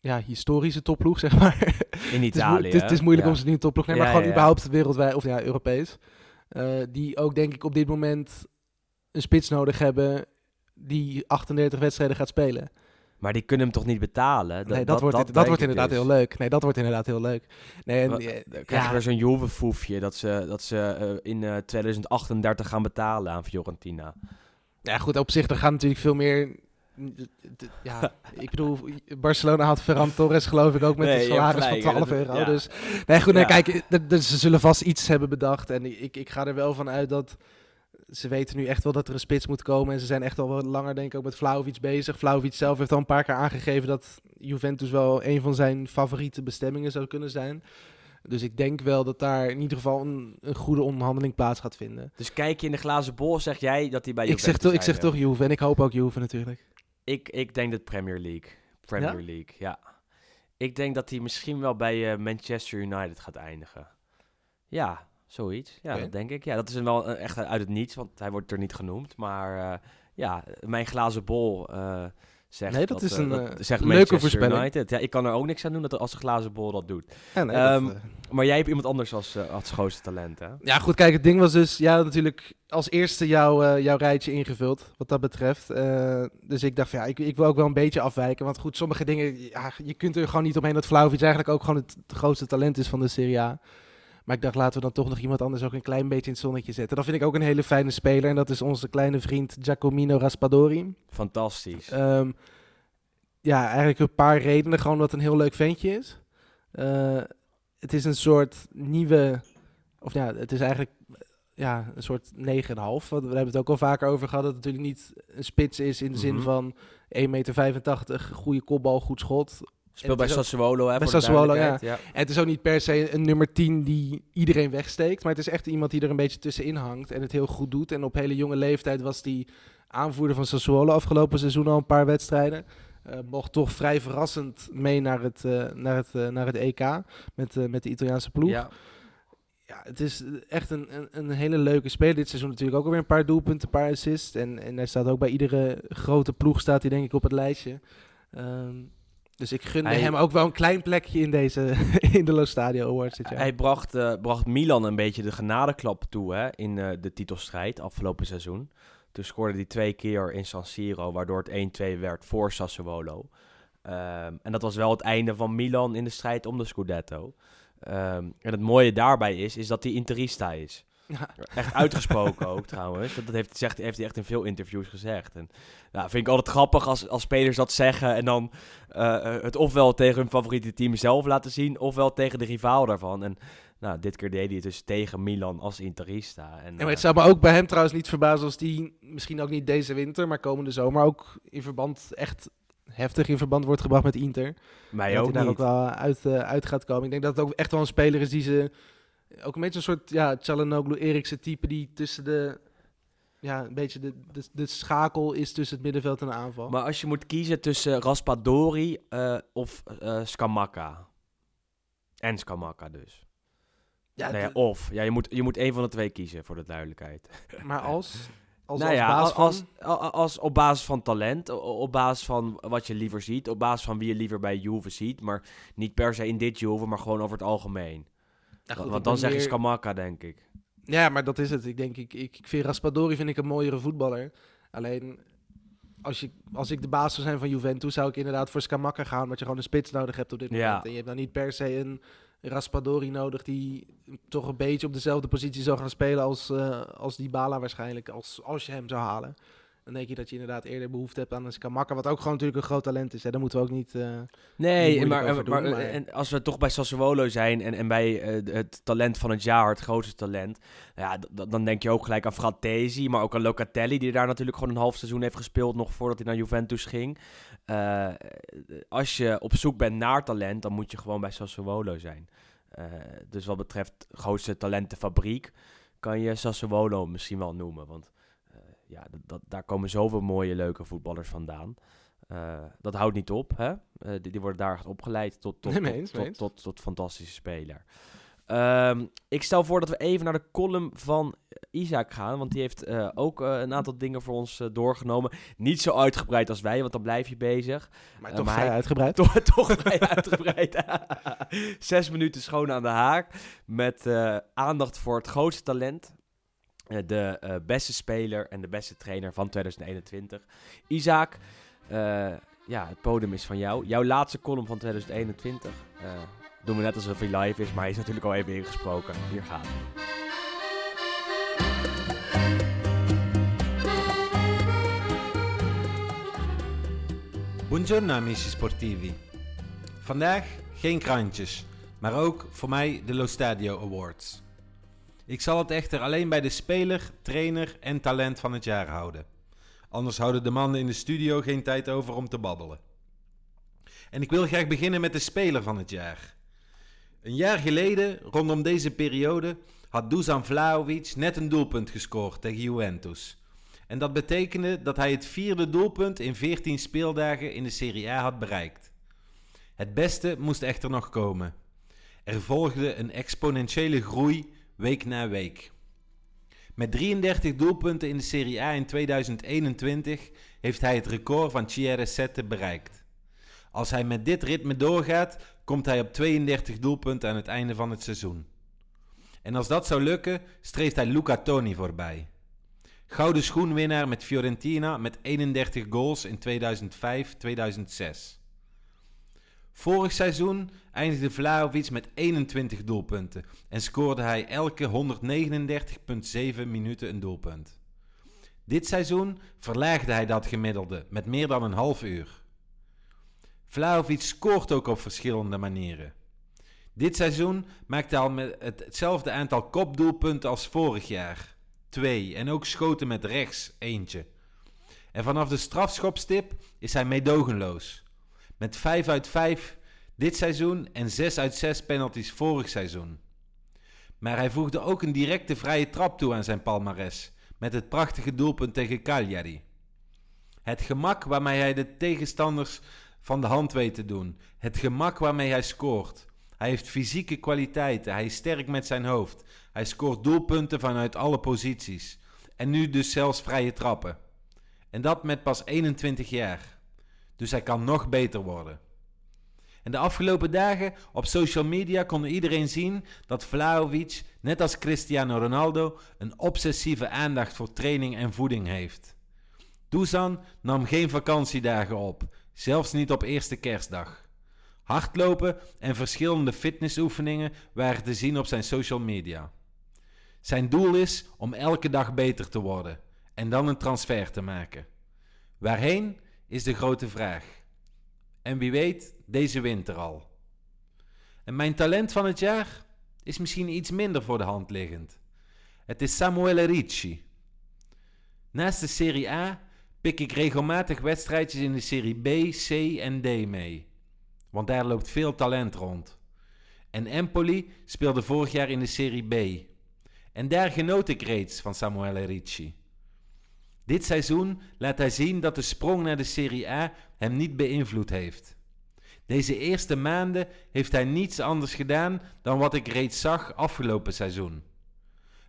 ja, historische topploeg, zeg maar. In het, is moe- Italië. het, is, het is moeilijk om ze nu een topploeg te nemen, Ja, maar gewoon ja, überhaupt wereldwijd, of ja, Europees. Eh, die ook denk ik op dit moment een spits nodig hebben die 38 wedstrijden gaat spelen. Maar die kunnen hem toch niet betalen? nee, dat, wordt, dat, denk wordt inderdaad dus. heel leuk. Nee, dat wordt inderdaad heel leuk. Nee, en, eh, Dan krijg je ja. weer zo'n Juve-foefje dat ze, dat ze eh, in eh, 2038 gaan betalen aan Fiorentina. Ja, goed, op zich, er gaat natuurlijk veel meer. Ja, ik bedoel, Barcelona had Ferran Torres geloof ik ook met Nee, een salaris gelijk, van hè, 12 dat- euro. ja. Dus nee, goed, nee, kijk, ze zullen vast iets hebben bedacht. En ik, ik ga er wel van uit dat ze weten nu echt wel dat er een spits moet komen. En ze zijn echt al wat langer, denk ik, ook met Vlaovic bezig. Vlaovic zelf heeft al een paar keer aangegeven dat Juventus wel een van zijn favoriete bestemmingen zou kunnen zijn. Dus ik denk wel dat daar in ieder geval een, een goede onderhandeling plaats gaat vinden. Dus kijk je in de glazen bol, zeg jij dat hij bij Ik zeg, Juventus toch, ik zeg toch Juve en ik hoop ook Juve natuurlijk. Ik, ik denk dat Premier League. Premier Ja? League, ja. Ik denk dat hij misschien wel bij eh, Manchester United gaat eindigen. Ja, zoiets. Ja, dat denk ik. Ja, dat is wel eh, echt uit het niets, want hij wordt er niet genoemd. Maar eh, ja, mijn glazen bol eh zegt Nee, dat is een, zegt leuke Manchester voorspelling. United. Ja, ik kan er ook niks aan doen dat als de glazen bol dat doet. Ja, nee, Ehm, dat, eh, Maar jij hebt iemand anders als, als grootste talent, hè? Ja, goed, kijk, het ding was dus, jij had natuurlijk als eerste jouw, jouw rijtje ingevuld, wat dat betreft. Eh, dus ik dacht, van, ja, ik, ik wil ook wel een beetje afwijken, want goed, sommige dingen, ja, je kunt er gewoon niet omheen dat Vlaovic eigenlijk ook gewoon het, grootste talent is van de Serie A. Maar ik dacht, laten we dan toch nog iemand anders ook een klein beetje in het zonnetje zetten. Dat vind ik ook een hele fijne speler en dat is onze kleine vriend Giacomino Raspadori. Fantastisch. Ehm, ja, eigenlijk een paar redenen. Gewoon dat het een heel leuk ventje is. Eh, het is een soort nieuwe... Of ja, het is eigenlijk ja, een soort 9,5. Want We hebben het ook al vaker over gehad dat het natuurlijk niet een spits is in de zin Mhm. van 1,85 meter, goede kopbal, goed schot. Speelt bij Sassuolo, hè, bij Sassuolo. En het is ook niet per se een nummer 10 die iedereen wegsteekt. Maar het is echt iemand die er een beetje tussenin hangt. En het heel goed doet. En op hele jonge leeftijd was die aanvoerder van Sassuolo afgelopen seizoen al een paar wedstrijden. Eh, mocht toch vrij verrassend mee naar het, eh, naar het, eh, naar het EK met, met de Italiaanse ploeg. Ja. Ja, het is echt een, een, een hele leuke speler. Dit seizoen natuurlijk ook alweer een paar doelpunten, een paar assists. En, en hij staat ook bij iedere grote ploeg, staat hij denk ik op het lijstje. Ehm, dus ik gunde Hij- hem ook wel een klein plekje in, deze, in de Lo Stadio Awards dit jaar. Hij bracht, eh, bracht Milan een beetje de genadeklap toe hè, in eh, de titelstrijd afgelopen seizoen. Toen scoorde hij twee keer in San Siro, waardoor het 1-2 werd voor Sassuolo. Ehm, en dat was wel het einde van Milan in de strijd om de Scudetto. Ehm, en het mooie daarbij is, is dat hij interista is. Ja. Echt uitgesproken ook trouwens. Dat heeft, zegt, heeft hij echt in veel interviews gezegd. En nou, vind ik altijd grappig als, als spelers dat zeggen en dan eh, eh, het ofwel tegen hun favoriete team zelf laten zien, ofwel tegen de rivaal daarvan. En nou, dit keer deed hij het dus tegen Milan als interista. En, Ja, maar eh, het zou me ook bij hem trouwens niet verbazen als die misschien ook niet deze winter, maar komende zomer ook in verband echt heftig in verband wordt gebracht met Inter. mij dat ook hij daar niet. ook wel uit, uit gaat komen. Ik denk dat het ook echt wel een speler is die ze ook een beetje een soort ja, Çalhanoğlu Eriksen type die tussen de ja, een beetje de, de, de schakel is tussen het middenveld en de aanval. Maar als je moet kiezen tussen Raspadori eh, of Scamacca. En Scamacca dus. ja, Nou of. Ja, je moet, je moet één van de twee kiezen, voor de duidelijkheid. maar als als, nou als ja, baas als, van als, als op basis van talent, op basis van wat je liever ziet, op basis van wie je liever bij Juve ziet, maar niet per se in dit Juve, maar gewoon over het algemeen. Goed, Want dan zeg je meer- denk ik. Ja, maar dat is het. Ik denk, ik, ik, ik vind Raspadori vind ik een mooiere voetballer. Alleen, als, je, als ik de baas zou zijn van Juventus, zou ik inderdaad voor Scamacca gaan, omdat je gewoon een spits nodig hebt op dit Ja. moment. En je hebt dan niet per se een Raspadori nodig die toch een beetje op dezelfde positie zou gaan spelen als, eh als Dybala waarschijnlijk, als, als je hem zou halen. Dan denk je dat je inderdaad eerder behoefte hebt aan een Scamacca, wat ook gewoon natuurlijk een groot talent is. Hè. Daar moeten we ook niet... eh, Nee, maar, over maar, En als we toch bij Sassuolo zijn en, en bij eh, het talent van het jaar, het grootste talent, ja, dan denk je ook gelijk aan Fratesi, maar ook aan Locatelli, die daar natuurlijk gewoon een half seizoen heeft gespeeld, nog voordat hij naar Juventus ging. Eh, als je op zoek bent naar talent, dan moet je gewoon bij Sassuolo zijn. Eh, dus wat betreft grootste talentenfabriek, kan je Sassuolo misschien wel noemen, want eh, ja, dat, daar komen zoveel mooie, leuke voetballers vandaan. Eh, dat houdt niet op, hè? Eh, die, die worden daar echt opgeleid tot, tot, Nee, tot, tot, tot, tot fantastische speler. Ehm, ik stel voor dat we even naar de column van Isaac gaan, want die heeft eh, ook een aantal dingen voor ons doorgenomen. Niet zo uitgebreid als wij, want dan blijf je bezig. maar toch maar vrij hij- uitgebreid. Toch, toch vrij uitgebreid. Zes minuten schoon aan de haak. Met aandacht voor het grootste talent. Eh, de eh, beste speler en de beste trainer van 2021. Isaac, eh, ja, het podium is van jou. Jouw laatste column van 2021. eh, doen we net alsof hij live is, maar hij is natuurlijk al even ingesproken. Hier gaat hij. Buongiorno amici sportivi. Vandaag geen krantjes, maar ook voor mij de Lo Stadio Awards. Ik zal het echter alleen bij de speler, trainer en talent van het jaar houden. Anders houden de mannen in de studio geen tijd over om te babbelen. En ik wil graag beginnen met de speler van het jaar. Een jaar geleden, rondom deze periode, had Dusan Vlahovic net een doelpunt gescoord tegen Juventus. En dat betekende dat hij het vierde doelpunt in 14 speeldagen in de Serie A had bereikt. Het beste moest echter nog komen. Er volgde een exponentiële groei week na week. Met 33 doelpunten in de Serie A in 2021 heeft hij het record van Thierry Sette bereikt. Als hij met dit ritme doorgaat, komt hij op 32 doelpunten aan het einde van het seizoen. En als dat zou lukken, streeft hij Luca Toni voorbij. Gouden schoenwinnaar met Fiorentina met 31 goals in 2005-2006. Vorig seizoen eindigde Vlahovic met 21 doelpunten en scoorde hij elke 139,7 minuten een doelpunt. Dit seizoen verlaagde hij dat gemiddelde met meer dan een half uur. Vlahovic scoort ook op verschillende manieren. Dit seizoen maakte hij al met het- hetzelfde aantal kopdoelpunten als vorig jaar. Twee. En ook schoten met rechts. Eentje. En vanaf de strafschopstip is hij meedogenloos. Met 5 uit 5 dit seizoen en 6 uit 6 penalties vorig seizoen. Maar hij voegde ook een directe vrije trap toe aan zijn palmares met het prachtige doelpunt tegen Cagliari. Het gemak waarmee hij de tegenstanders van de hand weet te doen. Het gemak waarmee hij scoort. Hij heeft fysieke kwaliteiten. Hij is sterk met zijn hoofd. Hij scoort doelpunten vanuit alle posities. En nu dus zelfs vrije trappen. En dat met pas 21 jaar. Dus hij kan nog beter worden. En de afgelopen dagen op social media kon iedereen zien dat Vlaovic, net als Cristiano Ronaldo, een obsessieve aandacht voor training en voeding heeft. Dusan nam geen vakantiedagen op, zelfs niet op eerste kerstdag. Hardlopen en verschillende fitnessoefeningen waren te zien op zijn social media. Zijn doel is om elke dag beter te worden en dan een transfer te maken. Waarheen is de grote vraag. En wie weet, deze winter al. En mijn talent van het jaar is misschien iets minder voor de hand liggend. Het is Samuele Ricci. Naast de Serie A pik ik regelmatig wedstrijdjes in de Serie B, C en D mee. Want daar loopt veel talent rond. En Empoli speelde vorig jaar in de Serie B. En daar genoot ik reeds van Samuele Ricci. Dit seizoen laat hij zien dat de sprong naar de Serie A hem niet beïnvloed heeft. Deze eerste maanden heeft hij niets anders gedaan dan wat ik reeds zag afgelopen seizoen.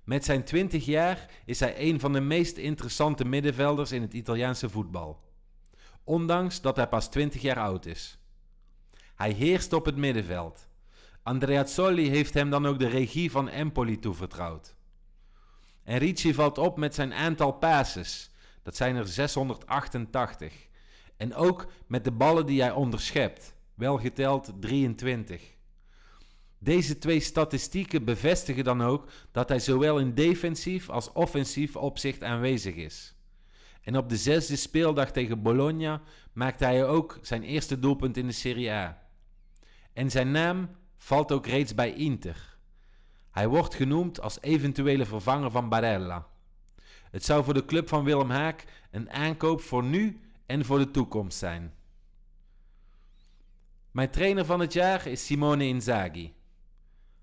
Met zijn 20 jaar is hij een van de meest interessante middenvelders in het Italiaanse voetbal. Ondanks dat hij pas 20 jaar oud is. Hij heerst op het middenveld. Andreazzoli heeft hem dan ook de regie van Empoli toevertrouwd. En Ricci valt op met zijn aantal passes. Dat zijn er 688. En ook met de ballen die hij onderschept. Wel geteld 23. Deze twee statistieken bevestigen dan ook dat hij zowel in defensief als offensief opzicht aanwezig is. En op de zesde speeldag tegen Bologna maakte hij ook zijn eerste doelpunt in de Serie A. En zijn naam valt ook reeds bij Inter. Hij wordt genoemd als eventuele vervanger van Barella. Het zou voor de club van Willem Haak een aankoop voor nu en voor de toekomst zijn. Mijn trainer van het jaar is Simone Inzaghi.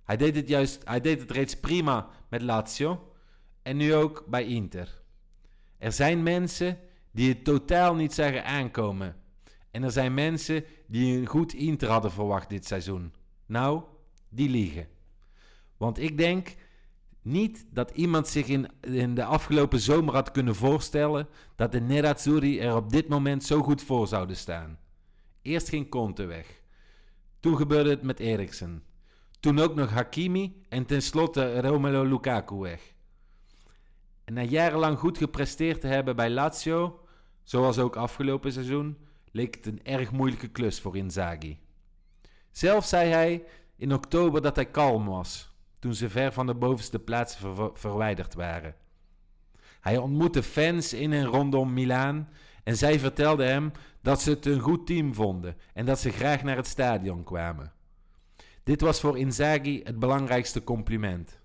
Hij deed het, juist, hij deed het reeds prima met Lazio en nu ook bij Inter. Er zijn mensen die het totaal niet zagen aankomen. En er zijn mensen die een goed Inter hadden verwacht dit seizoen. Nou, die liegen. Want ik denk niet dat iemand zich in, in de afgelopen zomer had kunnen voorstellen dat de Nerazzurri er op dit moment zo goed voor zouden staan. Eerst ging Conte weg. Toen gebeurde het met Eriksen. Toen ook nog Hakimi en tenslotte Romelu Lukaku weg. En na jarenlang goed gepresteerd te hebben bij Lazio, zoals ook afgelopen seizoen, leek het een erg moeilijke klus voor Inzaghi. Zelf zei hij in oktober dat hij kalm was, toen ze ver van de bovenste plaatsen ver- verwijderd waren. Hij ontmoette fans in en rondom Milaan en zij vertelden hem dat ze het een goed team vonden en dat ze graag naar het stadion kwamen. Dit was voor Inzaghi het belangrijkste compliment.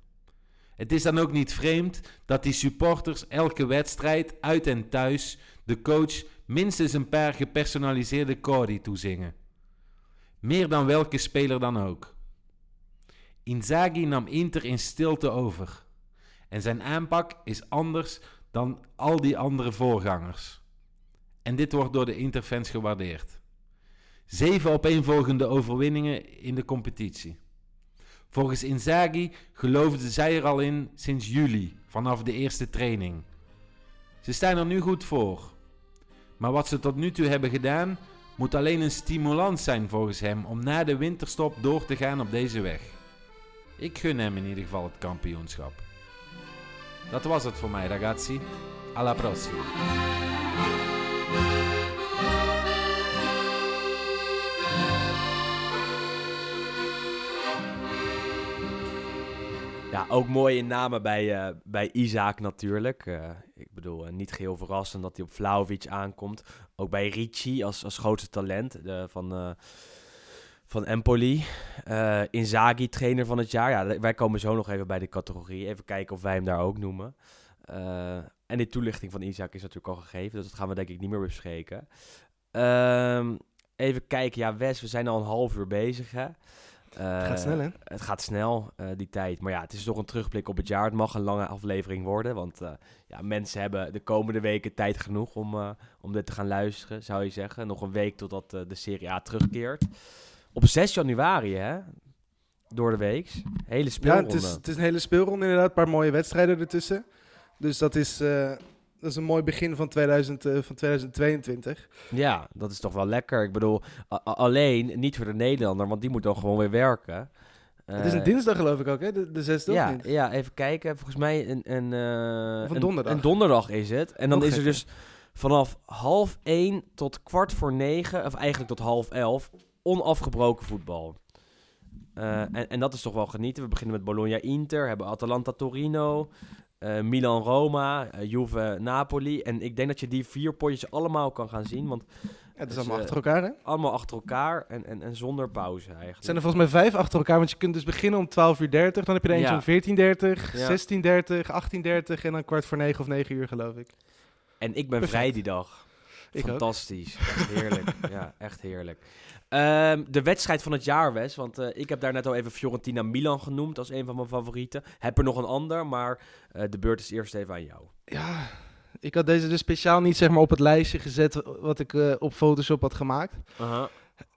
Het is dan ook niet vreemd dat die supporters elke wedstrijd, uit en thuis, de coach minstens een paar gepersonaliseerde cori toezingen. Meer dan welke speler dan ook. Inzaghi nam Inter in stilte over. En zijn aanpak is anders dan al die andere voorgangers. En dit wordt door de Interfans gewaardeerd. Zeven opeenvolgende overwinningen in de competitie. Volgens Inzaghi geloofden zij er al in sinds juli, vanaf de eerste training. Ze staan er nu goed voor. Maar wat ze tot nu toe hebben gedaan, moet alleen een stimulans zijn volgens hem om na de winterstop door te gaan op deze weg. Ik gun hem in ieder geval het kampioenschap. Dat was het voor mij, ragazzi. Alla prossima. Ja, ook mooie namen bij, eh, bij Isaac natuurlijk. Eh, ik bedoel, eh, niet geheel verrassend dat hij op Vlaovic aankomt. Ook bij Ricci als, als grootste talent van, van Empoli. Eh Inzaghi, trainer van het jaar. Ja, wij komen zo nog even bij de categorie. Even kijken of wij hem daar ook noemen. Eh, en die toelichting van Isaac is natuurlijk al gegeven, dus dat gaan we denk ik niet meer bespreken. Ehm, even kijken. Ja, Wes, we zijn al een half uur bezig, hè? Het gaat Eh, snel, hè? Het gaat snel, die tijd. Maar ja, het is toch een terugblik op het jaar. Het mag een lange aflevering worden. Want ja, mensen hebben de komende weken tijd genoeg om, om dit te gaan luisteren, zou je zeggen. Nog een week totdat de Serie A terugkeert. Op 6 januari, hè? Door de week. Hele Ja, speelronde. het is, het is een hele speelronde inderdaad. Een paar mooie wedstrijden ertussen. Dus dat is, eh, dat is een mooi begin van, 2000, eh, van 2022. Ja, dat is toch wel lekker. Ik bedoel, alleen niet voor de Nederlander, want die moet dan gewoon weer werken. het is een Eh, dinsdag geloof ik ook, hè? De, de zesde ja, of niet? ja, even kijken. Volgens mij een, een, Of een donderdag. Een donderdag is het. En dan Nog is er dus vanaf half één tot kwart voor negen, of eigenlijk tot half elf, onafgebroken voetbal. Eh, en, en dat is toch wel genieten. We beginnen met Bologna-Inter, hebben Atalanta-Torino, eh, Milan-Roma, eh, Juve-Napoli. En ik denk dat je die vier potjes allemaal kan gaan zien, want Ja, het is Dus, allemaal achter elkaar, hè? allemaal achter elkaar en, en, en zonder pauze eigenlijk. Het zijn er volgens mij vijf achter elkaar, want je kunt dus beginnen om 12 uur 30. Dan heb je er eentje om 14.30, Ja. 16.30, 18.30 en dan kwart voor negen of negen uur, geloof ik. En ik ben Perfect. vrij die dag. Ik ook. Fantastisch. Echt heerlijk. ja, echt heerlijk. Ehm, de wedstrijd van het jaar, Wes. Want eh, ik heb daar net al even Fiorentina Milan genoemd als een van mijn favorieten. Heb er nog een ander, maar eh, de beurt is eerst even aan jou. Ja, ik had deze dus speciaal niet zeg maar, op het lijstje gezet wat ik eh, op Photoshop had gemaakt.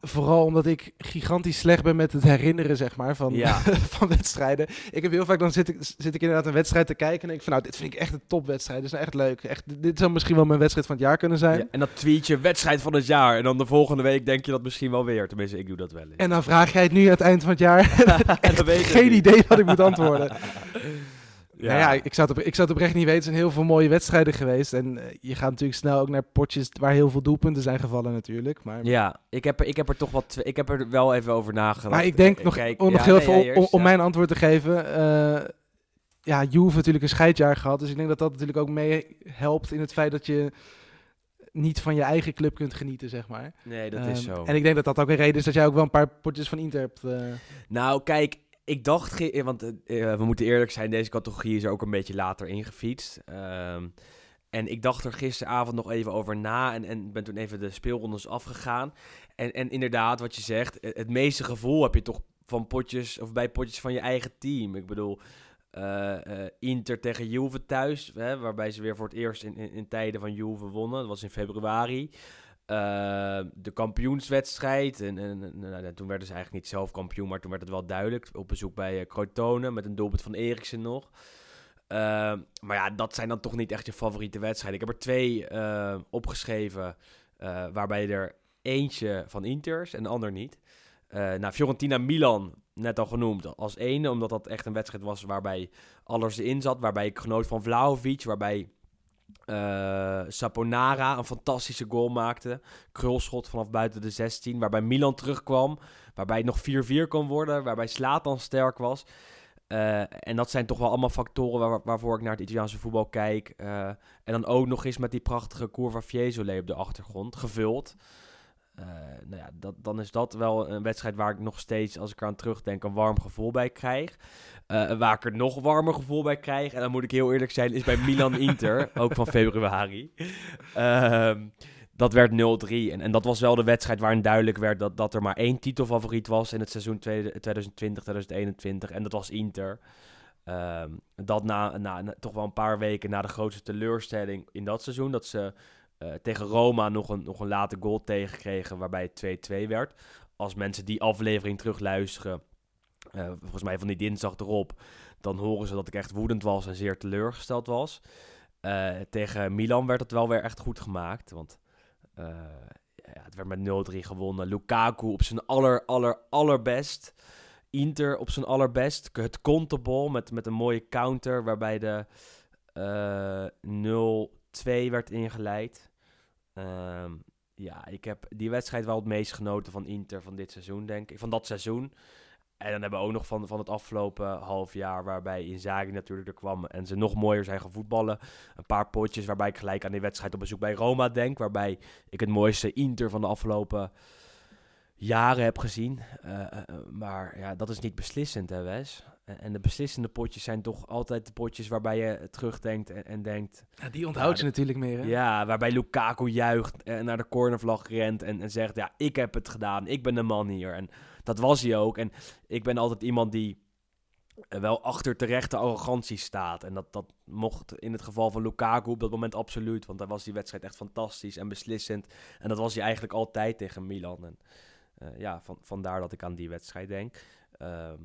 Vooral omdat ik gigantisch slecht ben met het herinneren, zeg maar, van, Ja. van wedstrijden. Ik heb heel vaak, dan zit ik, zit ik inderdaad een wedstrijd te kijken en denk ik van, nou, dit vind ik echt een topwedstrijd. Dit is nou echt leuk. Echt, dit zou misschien wel mijn wedstrijd van het jaar kunnen zijn. Ja, en dat tweetje, wedstrijd van het jaar. En dan de volgende week denk je dat misschien wel weer. Tenminste, ik doe dat wel eens. En dan vraag jij het nu aan het eind van het jaar. En dan weet Geen idee wat ik moet antwoorden. Ja. Nou ja, ik zou, het op, ik zou het oprecht niet weten. Er zijn heel veel mooie wedstrijden geweest. En eh, je gaat natuurlijk snel ook naar potjes waar heel veel doelpunten zijn gevallen natuurlijk. Maar, Ja, ik heb, er, ik heb er toch wat. Ik heb er wel even over nagedacht. maar ik denk Eh, nog, kijk, om nog heel nee, jij om, mijn antwoord te geven. eh ja, Juve natuurlijk een scheidjaar gehad. Dus ik denk dat dat natuurlijk ook mee helpt in het feit dat je niet van je eigen club kunt genieten, zeg maar. Nee, dat is Ehm, zo. En ik denk dat dat ook een reden is dat jij ook wel een paar potjes van Inter hebt. Nou, kijk, ik dacht, eh, want eh, eh, we moeten eerlijk zijn, deze categorie is er ook een beetje later ingefietst. Ehm, en ik dacht er gisteravond nog even over na en, en ben toen even de speelrondes afgegaan. En, en inderdaad, wat je zegt, het meeste gevoel heb je toch van potjes, of bij potjes van je eigen team. Ik bedoel, Inter tegen Juve thuis, hè, waarbij ze weer voor het eerst in, in, in tijden van Juve wonnen. Dat was in februari. Eh, de kampioenswedstrijd. En, en, nou, toen werden ze eigenlijk niet zelf kampioen, maar toen werd het wel duidelijk. Op bezoek bij uh, met een doelpunt van Eriksen nog. Uh, maar ja, dat zijn dan toch niet echt je favoriete wedstrijden. Ik heb er twee uh, opgeschreven, uh, waarbij er eentje van Inters en de ander niet. Uh, nou, Fiorentina-Milan, net al genoemd, als ene, omdat dat echt een wedstrijd was waarbij alles erin zat. Waarbij ik genoot van Vlaovic, waarbij uh, Saponara een fantastische goal maakte. Krulschot vanaf buiten de 16. Waarbij Milan terugkwam. Waarbij het nog 4-4 kon worden. Waarbij Slatan sterk was. Uh, en dat zijn toch wel allemaal factoren waar, waarvoor ik naar het Italiaanse voetbal kijk. Uh, en dan ook nog eens met die prachtige Curva Fiesole op de achtergrond. Gevuld. Uh, nou ja, dat, dan is dat wel een wedstrijd waar ik nog steeds, als ik eraan terugdenk, een warm gevoel bij krijg. Uh, waar ik er nog warmer gevoel bij krijg, en dan moet ik heel eerlijk zijn, is bij Milan-Inter, ook van februari. Uh, dat werd 0-3. En, en dat was wel de wedstrijd waarin duidelijk werd dat, dat er maar één titelfavoriet was in het seizoen 2020-2021. En dat was Inter. Uh, dat na, na, na, toch wel een paar weken na de grootste teleurstelling in dat seizoen. Dat ze uh, tegen Roma nog een, nog een late goal tegenkregen waarbij het 2-2 werd. Als mensen die aflevering terugluisteren, uh, volgens mij van die dinsdag erop, dan horen ze dat ik echt woedend was en zeer teleurgesteld was. Uh, tegen Milan werd het wel weer echt goed gemaakt, want ja, het werd met 0-3 gewonnen. Lukaku op zijn aller, aller, allerbest. Inter op zijn allerbest. Het kontebol met, met een mooie counter waarbij de uh, 0-2 werd ingeleid. Uh, ja, ik heb die wedstrijd wel het meest genoten van Inter van dit seizoen, denk ik. Van dat seizoen. En dan hebben we ook nog van, van het afgelopen half jaar, waarbij Inzaghi natuurlijk er kwam en ze nog mooier zijn gaan voetballen. Een paar potjes waarbij ik gelijk aan die wedstrijd op bezoek bij Roma denk, waarbij ik het mooiste Inter van de afgelopen jaren heb gezien. Uh, uh, maar ja, dat is niet beslissend, hè Wes? En, en de beslissende potjes zijn toch altijd de potjes waarbij je terugdenkt en, en denkt... Ja, die onthoudt Ja, je natuurlijk meer. Hè? Ja, waarbij Lukaku juicht en naar de cornervlag rent en, en zegt... Ja, ik heb het gedaan, ik ben de man hier. En dat was hij ook. En ik ben altijd iemand die eh, wel achter terechte arrogantie staat. En dat, dat mocht in het geval van Lukaku op dat moment absoluut. Want daar was die wedstrijd echt fantastisch en beslissend. En dat was hij eigenlijk altijd tegen Milan. En eh, ja, van, vandaar dat ik aan die wedstrijd denk. Ehm,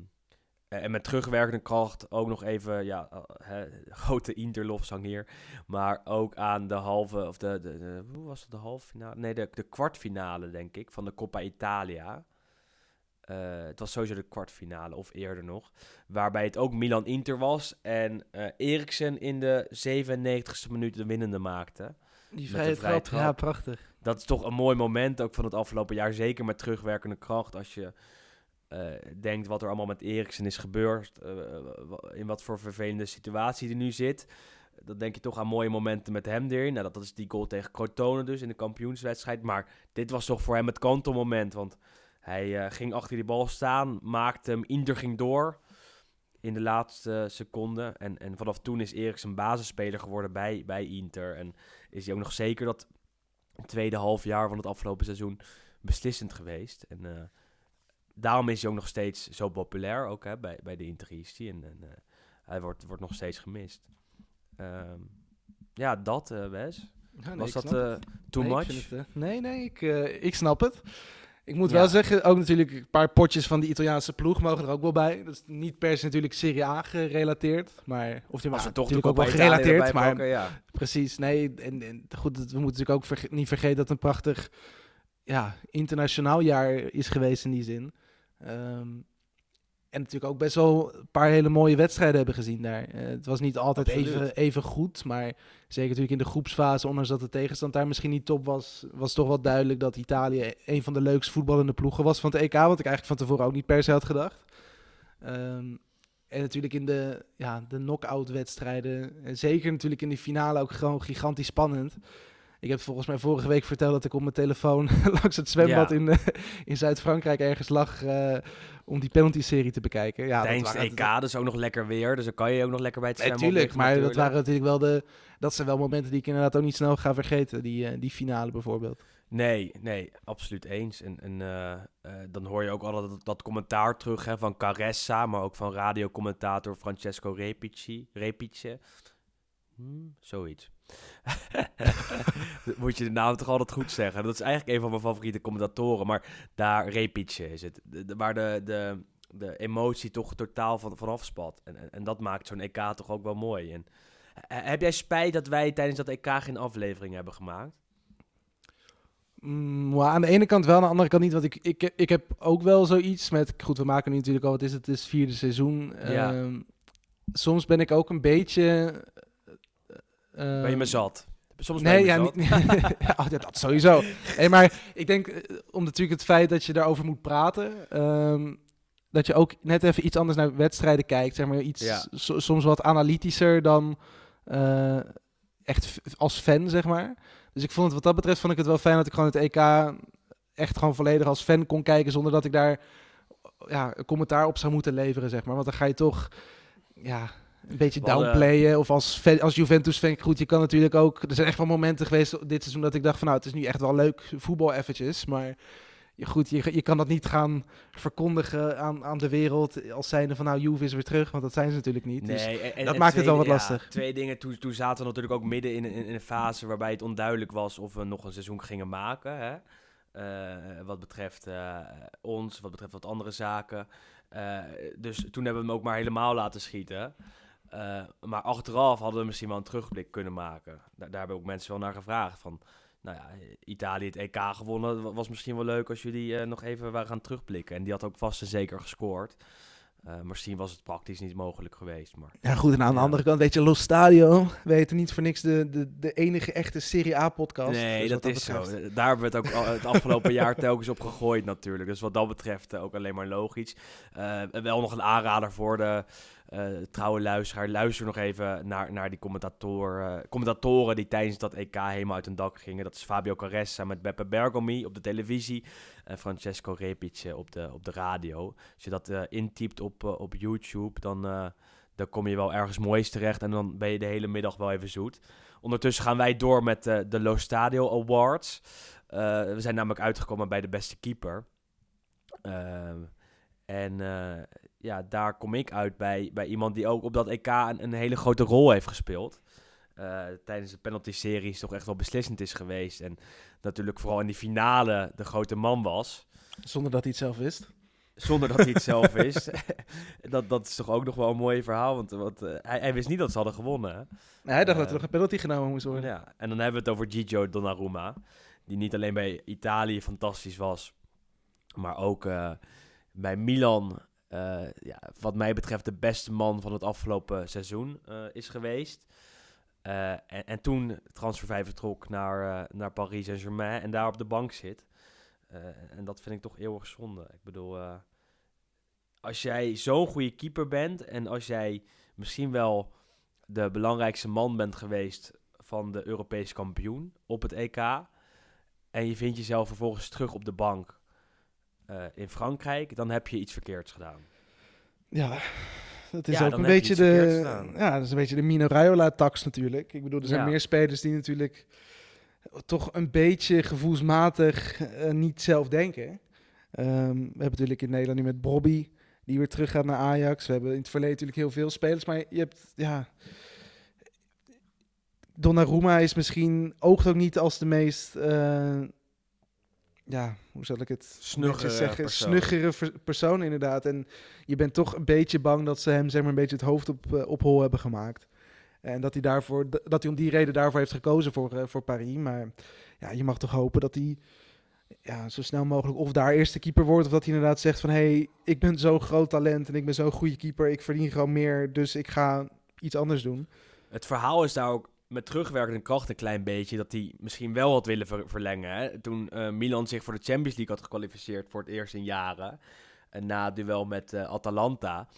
en met terugwerkende kracht ook nog even, ja, eh, hè, grote Interlofzang hier. Maar ook aan de halve, of de, de, de- hoe was het, de halve finale? Nee, de, de kwartfinale, denk ik, van de Coppa Italia. Eh, het was sowieso de kwartfinale, of eerder nog. Waarbij het ook Milan-Inter was. En eh Eriksen in de 97ste minuut de winnende maakte. Die vrije vrije trap. ja, prachtig. Dat is toch een mooi moment ook van het afgelopen jaar. Zeker met terugwerkende kracht. Als je eh, denkt wat er allemaal met Eriksen is gebeurd. eh, in wat voor vervelende situatie hij nu zit. Dan denk je toch aan mooie momenten met hem erin. Nou, dat, dat is die goal tegen Crotone dus in de kampioenswedstrijd. Maar dit was toch voor hem het kantelmoment. Want hij eh, ging achter die bal staan, maakte hem, Inter ging door in de laatste seconde. En, en vanaf toen is Eriksen basisspeler geworden bij, bij Inter. En is hij ook nog zeker dat tweede half jaar van het afgelopen seizoen beslissend geweest. En daarom is hij ook nog steeds zo populair, ook hè, bij, bij de Interisti. En, en eh, hij wordt, wordt nog steeds gemist. Ehm, ja, dat, eh Wes. Ja, nee, Was dat het. too Nee, much? het, nee, nee, ik, ik snap het. Ik moet Ja. wel zeggen, ook natuurlijk een paar potjes van de Italiaanse ploeg mogen er ook wel bij. Dat is niet per se natuurlijk Serie A gerelateerd, maar of die maar we toch natuurlijk ook wel gerelateerd, maar ja. precies. Nee, en, en goed, we moeten natuurlijk ook verge- niet vergeten dat het een prachtig ja, internationaal jaar is geweest in die zin. Ehm, en natuurlijk ook best wel een paar hele mooie wedstrijden hebben gezien daar. Eh, het was niet altijd Absoluut. even, even goed, maar zeker natuurlijk in de groepsfase, ondanks dat de tegenstand daar misschien niet top was, was toch wel duidelijk dat Italië een van de leukst voetballende ploegen was van het EK, wat ik eigenlijk van tevoren ook niet per se had gedacht. Ehm, en natuurlijk in de, ja, de knock-out wedstrijden, en zeker natuurlijk in de finale ook gewoon gigantisch spannend. Ik heb volgens mij vorige week verteld dat ik op mijn telefoon langs het zwembad Ja. in, eh, in Zuid-Frankrijk ergens lag eh, om die penalty-serie te bekijken. Ja, dat Tijdens het EK, dus ook nog lekker weer. Dus dan kan je ook nog lekker bij het zwembad Natuurlijk, maar dat waren natuurlijk wel de. Dat zijn wel momenten die ik inderdaad ook niet snel ga vergeten. Die, eh, die finale bijvoorbeeld. Nee, nee, absoluut eens. En, en dan hoor je ook dat, dat commentaar terug hè, van Caressa, maar ook van radiocommentator Francesco Repici. Repice. Hmm, zoiets. Moet je de naam toch altijd goed zeggen. Dat is eigenlijk een van mijn favoriete commentatoren, maar daar Repice is het. De, de- waar de, de, de emotie toch totaal van, vanaf spat. En, en, en dat maakt zo'n EK toch ook wel mooi. En, heb jij spijt dat wij tijdens dat EK geen aflevering hebben gemaakt? Mm, maar aan de ene kant wel, aan de andere kant niet. Want ik, ik, ik heb ook wel zoiets met. Goed, we maken nu natuurlijk al. Wat is het? Het is vierde seizoen. Ja. Ehm, soms ben ik ook een beetje. Eh, Ben je me zat? Soms ben je Nee, ja, niet, oh, ja, dat sowieso. Nee, maar ik denk, eh, om natuurlijk het feit dat je daarover moet praten, ehm, dat je ook net even iets anders naar wedstrijden kijkt, zeg maar iets Ja. so- soms wat analytischer dan eh, echt als fan, zeg maar. Dus ik vond het wat dat betreft vond ik het wel fijn dat ik gewoon het EK echt gewoon volledig als fan kon kijken zonder dat ik daar ja, een commentaar op zou moeten leveren, zeg maar. Want dan ga je toch ja, een beetje downplayen. Of als, als Juventus-fan, goed, je kan natuurlijk ook... Er zijn echt wel momenten geweest dit seizoen dat ik dacht van... nou, het is nu echt wel leuk voetbal eventjes, maar... Goed, je, je kan dat niet gaan verkondigen aan, aan de wereld als zijnde van nou, Juve is weer terug, want dat zijn ze natuurlijk niet. Dus Nee, en- en- dat en maakt het wel wat ja, lastig. twee dingen. Toen, toen zaten we natuurlijk ook midden in, in, in een fase waarbij het onduidelijk was of we nog een seizoen gingen maken. Hè? Eh, wat betreft eh, ons, wat betreft wat andere zaken. Eh, dus toen hebben we hem ook maar helemaal laten schieten. Eh, maar achteraf hadden we misschien wel een terugblik kunnen maken. Daar, daar hebben ook mensen wel naar gevraagd. Van, nou ja, Italië het EK gewonnen. wa- Was misschien wel leuk als jullie eh, nog even waren gaan terugblikken. En die had ook vast en zeker gescoord. Eh, misschien was het praktisch niet mogelijk geweest. Maar Ja, goed. En aan de Ja. andere kant, weet je, Los Stadio, we heten niet voor niks de, de, de enige echte Serie A-podcast. Nee, Dus dat is betreft- zo. Daar hebben we het ook al het afgelopen jaar telkens op gegooid natuurlijk. Dus wat dat betreft ook alleen maar logisch. Wel nog een aanrader voor de eh, trouwe luisteraar, luister nog even naar, naar die commentator, eh, commentatoren die tijdens dat EK helemaal uit hun dak gingen. Dat is Fabio Caressa met Beppe Bergomi op de televisie en Francesco Repic eh, op de, op de radio. Als je dat intypt op, op YouTube, dan, dan kom je wel ergens moois terecht en dan ben je de hele middag wel even zoet. Ondertussen gaan wij door met de Lo Stadio Awards. We zijn namelijk uitgekomen bij de beste keeper. Ehm, en ja, daar kom ik uit bij, bij iemand die ook op dat EK een, een hele grote rol heeft gespeeld. Eh, tijdens de penalty-series toch echt wel beslissend is geweest. En natuurlijk vooral in die finale de grote man was. Zonder dat hij het zelf wist. Zonder dat hij het zelf wist. dat, dat is toch ook nog wel een mooi verhaal. Want, want eh, hij, hij wist niet dat ze hadden gewonnen. Nee, hij dacht Eh, dat er nog een penalty genomen moest worden. Ja, en dan hebben we het over Gigio Donnarumma. Die niet alleen bij Italië fantastisch was, maar ook bij Milan, eh, ja, wat mij betreft, de beste man van het afgelopen seizoen eh, is geweest. Eh, en, en toen transfervrij vertrok naar, naar Paris Saint-Germain en daar op de bank zit. En dat vind ik toch eeuwig zonde. Ik bedoel, als jij zo'n goede keeper bent en als jij misschien wel de belangrijkste man bent geweest van de Europese kampioen op het EK. En je vindt jezelf vervolgens terug op de bank eh, in Frankrijk, dan heb je iets verkeerds gedaan. Ja, dat is Ja, ook een beetje de, ja, dat is een beetje de Mino Raiola-tax natuurlijk. Ik bedoel, er zijn Ja. meer spelers die natuurlijk toch een beetje gevoelsmatig eh, niet zelf denken. Ehm, we hebben natuurlijk in Nederland nu met Bobby, die weer terug gaat naar Ajax. We hebben in het verleden natuurlijk heel veel spelers, maar je hebt, ja... Donnarumma is misschien, oogt ook niet als de meest, eh, ja, hoe zal ik het Snuggere netjes zeggen, persoon. snuggere persoon inderdaad. En je bent toch een beetje bang dat ze hem zeg maar een beetje het hoofd op, eh, op hol hebben gemaakt. En dat hij, daarvoor, dat hij om die reden daarvoor heeft gekozen voor, eh, voor Paris. Maar ja, je mag toch hopen dat hij ja, zo snel mogelijk of daar eerste keeper wordt. Of dat hij inderdaad zegt van... hé, hey, ik ben zo'n groot talent en ik ben zo'n goede keeper. Ik verdien gewoon meer, dus ik ga iets anders doen. Het verhaal is daar ook met terugwerkende kracht een klein beetje dat hij misschien wel had willen ver- verlengen. Hè? Toen eh, Milan zich voor de Champions League had gekwalificeerd voor het eerst in jaren, en na duel met eh, Atalanta,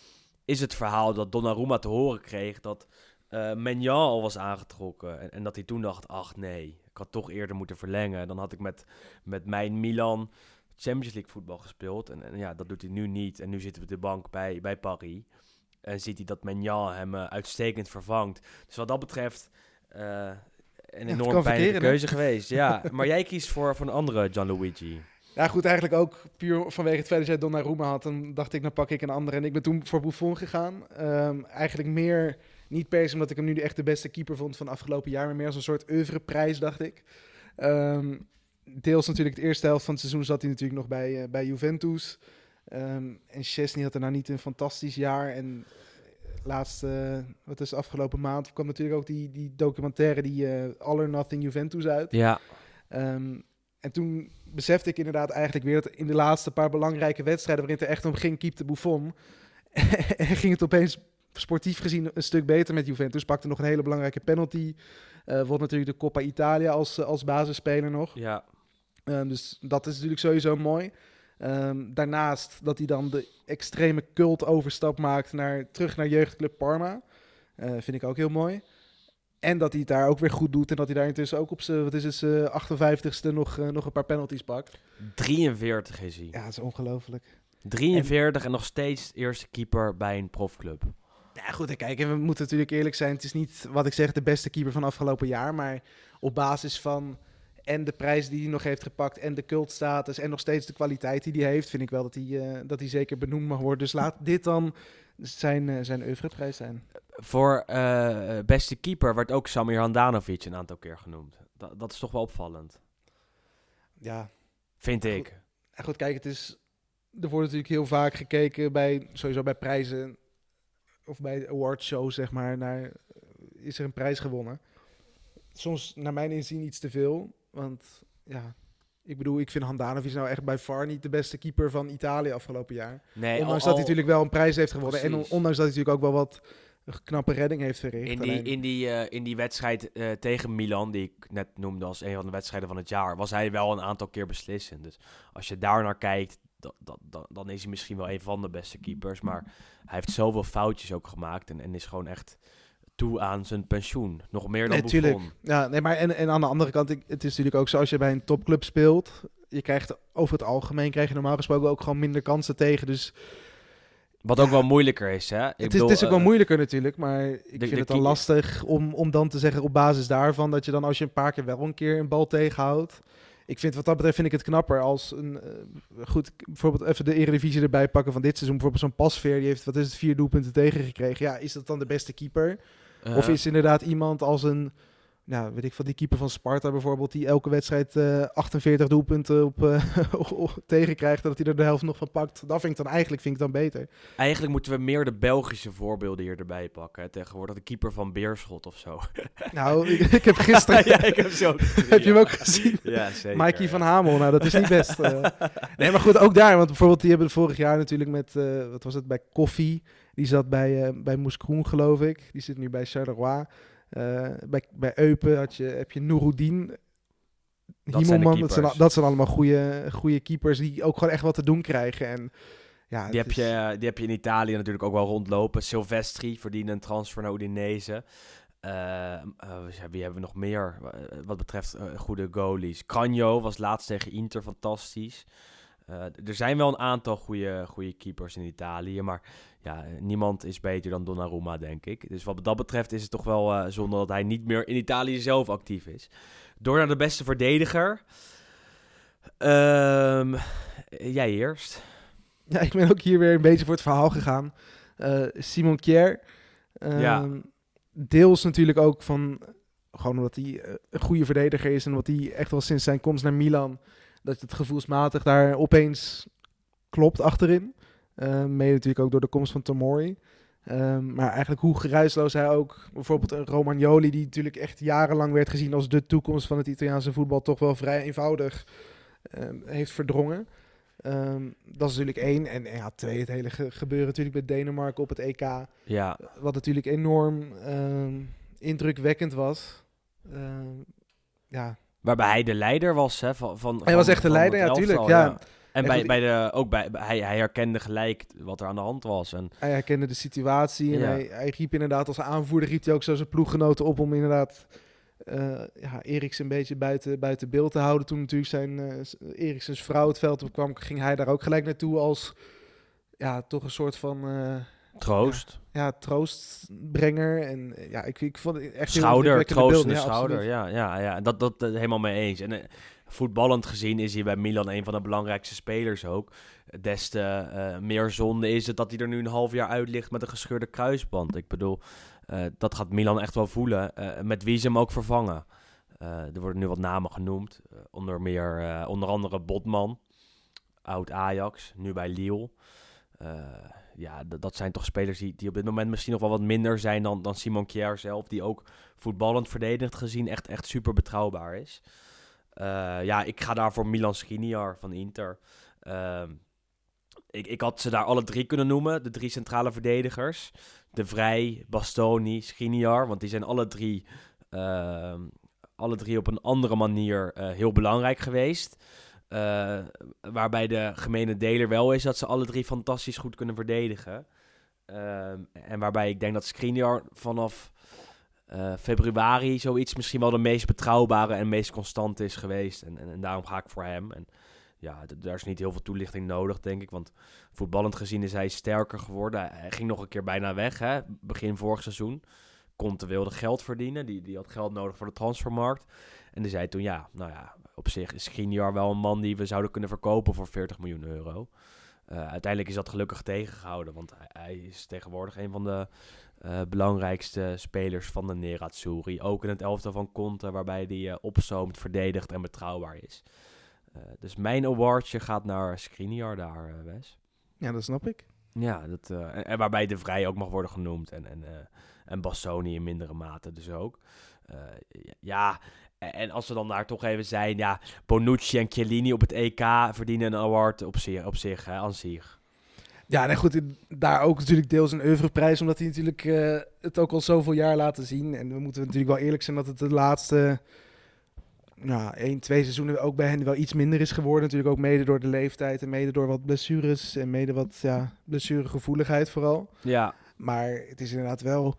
is het verhaal dat Donnarumma te horen kreeg dat eh Maignan al was aangetrokken. En, en dat hij toen dacht, ach nee, ik had toch eerder moeten verlengen. Dan had ik met, met mijn Milan Champions League voetbal gespeeld. En, en ja, dat doet hij nu niet. En nu zitten we op de bank bij, bij Paris. En ziet hij dat Maignan hem uitstekend vervangt. Dus wat dat betreft een het enorm pijnlijke keuze geweest. Ja, maar jij kiest voor, voor een andere Gianluigi. Ja, goed, eigenlijk ook puur vanwege het feit dat jij Donnarumma had. Dan dacht ik, nou pak ik een andere. En ik ben toen voor Buffon gegaan. Ehm, eigenlijk meer, niet per se omdat ik hem nu echt de beste keeper vond van afgelopen jaar. Maar meer als een soort oeuvreprijs, dacht ik. Ehm, deels natuurlijk de eerste helft van het seizoen zat hij natuurlijk nog bij, eh, bij Juventus. Ehm, en Chesney had er nou niet een fantastisch jaar. En laatste, wat is de afgelopen maand, kwam natuurlijk ook die, die documentaire, die eh, All or Nothing Juventus uit. Ja, Ehm, en toen besefte ik inderdaad eigenlijk weer dat in de laatste paar belangrijke wedstrijden waarin het er echt om ging, keepte Buffon. en ging het opeens sportief gezien een stuk beter met Juventus. Pakte nog een hele belangrijke penalty. Eh won natuurlijk de Coppa Italia als, eh, als basisspeler nog. ja. Ehm, dus dat is natuurlijk sowieso mooi. Ehm, daarnaast dat hij dan de extreme cult overstap maakt naar, terug naar jeugdclub Parma. Eh, vind ik ook heel mooi. En dat hij het daar ook weer goed doet. En dat hij daar intussen ook op zijn, wat is het, zijn 58ste nog, eh, nog een paar penalties pakt. 43 is hij. Ja, dat is ongelooflijk. 43 en nog steeds eerste keeper bij een profclub. Ja, goed. Kijk, en we moeten natuurlijk eerlijk zijn. Het is niet, wat ik zeg, de beste keeper van afgelopen jaar. Maar op basis van en de prijs die hij nog heeft gepakt en de cultstatus en nog steeds de kwaliteit die hij heeft, vind ik wel dat hij, eh, dat hij zeker benoemd mag worden. Dus laat dit dan zijn, eh zijn oeuvreprijs zijn. Voor eh, beste keeper werd ook Samir Handanovic een aantal keer genoemd. Dat, dat is toch wel opvallend, Ja, vind Goed. ik. en goed, kijk, het is, er wordt natuurlijk heel vaak gekeken bij, sowieso bij prijzen of bij awardshows, zeg maar, naar is er een prijs gewonnen. Soms, naar mijn inzien, iets te veel. Want ja, ik bedoel, ik vind Handanovic nou echt bij far niet de beste keeper van Italië afgelopen jaar. Nee, ondanks al- dat hij natuurlijk wel een prijs heeft gewonnen. En Precies. ondanks dat hij natuurlijk ook wel wat een knappe redding heeft verricht. In die, Alleen- in die, eh, in die wedstrijd eh, tegen Milan, die ik net noemde als een van de wedstrijden van het jaar, was hij wel een aantal keer beslissend. Dus als je daar naar kijkt, da- da- da- dan is hij misschien wel een van de beste keepers. Maar hij heeft zoveel foutjes ook gemaakt en, en is gewoon echt toe aan zijn pensioen. Nog meer dan Nee, tuurlijk. Buffon. Ja, nee, maar en, en aan de andere kant, ik, het is natuurlijk ook zo als je bij een topclub speelt. Je krijgt over het algemeen krijg je normaal gesproken ook gewoon minder kansen tegen. Dus Wat ook wel moeilijker is, hè? Ik het, is, bedoel, het is ook wel eh, moeilijker natuurlijk. Maar ik de vind het dan lastig om, om dan te zeggen op basis daarvan dat je dan als je een paar keer wel een keer een bal tegenhoudt. Ik vind wat dat betreft vind ik het knapper als een eh, goed bijvoorbeeld even de Eredivisie erbij pakken van dit seizoen. Bijvoorbeeld zo'n pasveer die heeft wat is het vier doelpunten tegengekregen. Ja, is dat dan de beste keeper? Eh, Of is inderdaad iemand als een, nou, weet ik van die keeper van Sparta bijvoorbeeld, die elke wedstrijd eh 48 doelpunten op, eh, tegenkrijgt en dat hij er de helft nog van pakt. Dat vind ik dan eigenlijk vind ik dan beter. Eigenlijk moeten we meer de Belgische voorbeelden hier erbij pakken. hè, Tegenwoordig de keeper van Beerschot of zo. Nou, ik, ik heb gisteren, ja, ik heb zo. heb je hem ook gezien? Ja, zeker. Mikey ja. van Hamel, nou dat is niet best. eh. Nee, maar goed, ook daar, want bijvoorbeeld die hebben vorig jaar natuurlijk met, wat was het, bij Koffie. Die zat bij, eh bij Moeskroen, geloof ik. Die zit nu bij Charleroi. Eh, bij, bij Eupen had je, heb je Nouroudin. Dat Himmelman, dat zijn, dat zijn allemaal goede, goede keepers die ook gewoon echt wat te doen krijgen. En, ja, Die heb, je, is- die heb je in Italië natuurlijk ook wel rondlopen. Silvestri verdiende een transfer naar Udinese. Eh, eh, wie hebben we nog meer eh, wat betreft goede goalies? Cagno was laatst tegen Inter fantastisch. Eh, er zijn wel een aantal goede, goede keepers in Italië, maar ja, niemand is beter dan Donnarumma, denk ik. Dus wat dat betreft is het toch wel eh zonde dat hij niet meer in Italië zelf actief is. Door naar de beste verdediger. Ehm, jij eerst. ja, ik ben ook hier weer een beetje voor het verhaal gegaan. Eh, Simon Kier. Ehm, Ja. Deels natuurlijk ook van, gewoon omdat hij een goede verdediger is en wat hij echt wel sinds zijn komst naar Milan, dat het gevoelsmatig daar opeens klopt achterin. Eh, mede natuurlijk ook door de komst van Tomori. Ehm, maar eigenlijk hoe geruisloos hij ook, bijvoorbeeld een Romagnoli, die natuurlijk echt jarenlang werd gezien als de toekomst van het Italiaanse voetbal, toch wel vrij eenvoudig ehm, heeft verdrongen. Dat is natuurlijk één. En, ja, twee, het hele ge- gebeuren natuurlijk met Denemarken op het EK. Ja, Wat natuurlijk enorm indrukwekkend was. Ja, Waarbij hij de leider was, hè? Van, van, Hij was echt de leider, ja, tuurlijk, ja. En En bij, bij de, ook bij, hij, hij herkende gelijk wat er aan de hand was. En hij herkende de situatie. En Ja. hij, hij riep inderdaad als aanvoerder, riep hij ook zo zijn ploeggenoten op om inderdaad eh ja, Eriks een beetje buiten, buiten beeld te houden. Toen natuurlijk zijn eh Eriksens vrouw het veld op kwam, ging hij daar ook gelijk naartoe als ja, toch een soort van eh, troost. ja, troostbrenger. En ja, ik, ik vond het echt schouder, troostende. Ja, schouder. Ja, ja, ja. Dat, dat helemaal mee eens. En eh, voetballend gezien is hij bij Milan een van de belangrijkste spelers ook. Des te eh, meer zonde is het dat hij er nu een half jaar uit ligt met een gescheurde kruisband. Ik bedoel, eh, dat gaat Milan echt wel voelen. met wie ze hem ook vervangen. Er worden nu wat namen genoemd. onder, meer, onder andere Botman, oud Ajax, nu bij Lille. Ja, dat zijn toch spelers die, die op dit moment misschien nog wel wat minder zijn dan, dan Simon Kjaer zelf. Die ook voetballend verdedigend gezien echt, echt super betrouwbaar is. Eh, ja, ik ga daar voor Milan Skriniar van Inter. Ehm, ik, ik had ze daar alle drie kunnen noemen, de drie centrale verdedigers. De Vrij, Bastoni, Skriniar, want die zijn alle drie, ehm, alle drie op een andere manier eh, heel belangrijk geweest. Eh, waarbij de gemene deler wel is dat ze alle drie fantastisch goed kunnen verdedigen. Ehm, en waarbij ik denk dat Skriniar vanaf eh, februari zoiets misschien wel de meest betrouwbare en meest constante is geweest. En, en, en daarom ga ik voor hem. En ja, daar is niet heel veel toelichting nodig, denk ik. Want voetballend gezien is hij sterker geworden. Hij, hij ging nog een keer bijna weg, hè, begin vorig seizoen. Conte wilde geld verdienen. Die, die had geld nodig voor de transfermarkt. En die zei toen, ja, nou ja, op zich is Skriniar wel een man die we zouden kunnen verkopen voor 40 miljoen euro. Eh, uiteindelijk is dat gelukkig tegengehouden, want hij, hij is tegenwoordig een van de eh, belangrijkste spelers van de Nerazzurri. Ook in het elftal van Conte, waarbij hij eh, opzoomt, verdedigt en betrouwbaar is. Dus mijn awardje gaat naar Skriniar daar, Wes. Ja, dat snap ik. Ja, dat, en, en waarbij De Vrij ook mag worden genoemd. En, en, en Bassoni in mindere mate dus ook. Ja, en, en als we dan daar toch even zijn. Ja, Bonucci en Chiellini op het EK verdienen een award op zich, op zich hè, aan zich. Ja, nee, goed, daar ook natuurlijk deels een oeuvreprijs, omdat hij natuurlijk eh, het ook al zoveel jaar laten zien. En we moeten natuurlijk wel eerlijk zijn dat het de laatste nou, één, twee seizoenen ook bij hen wel iets minder is geworden. Natuurlijk ook mede door de leeftijd en mede door wat blessures en mede wat ja, blessuregevoeligheid vooral. Ja, Maar het is inderdaad wel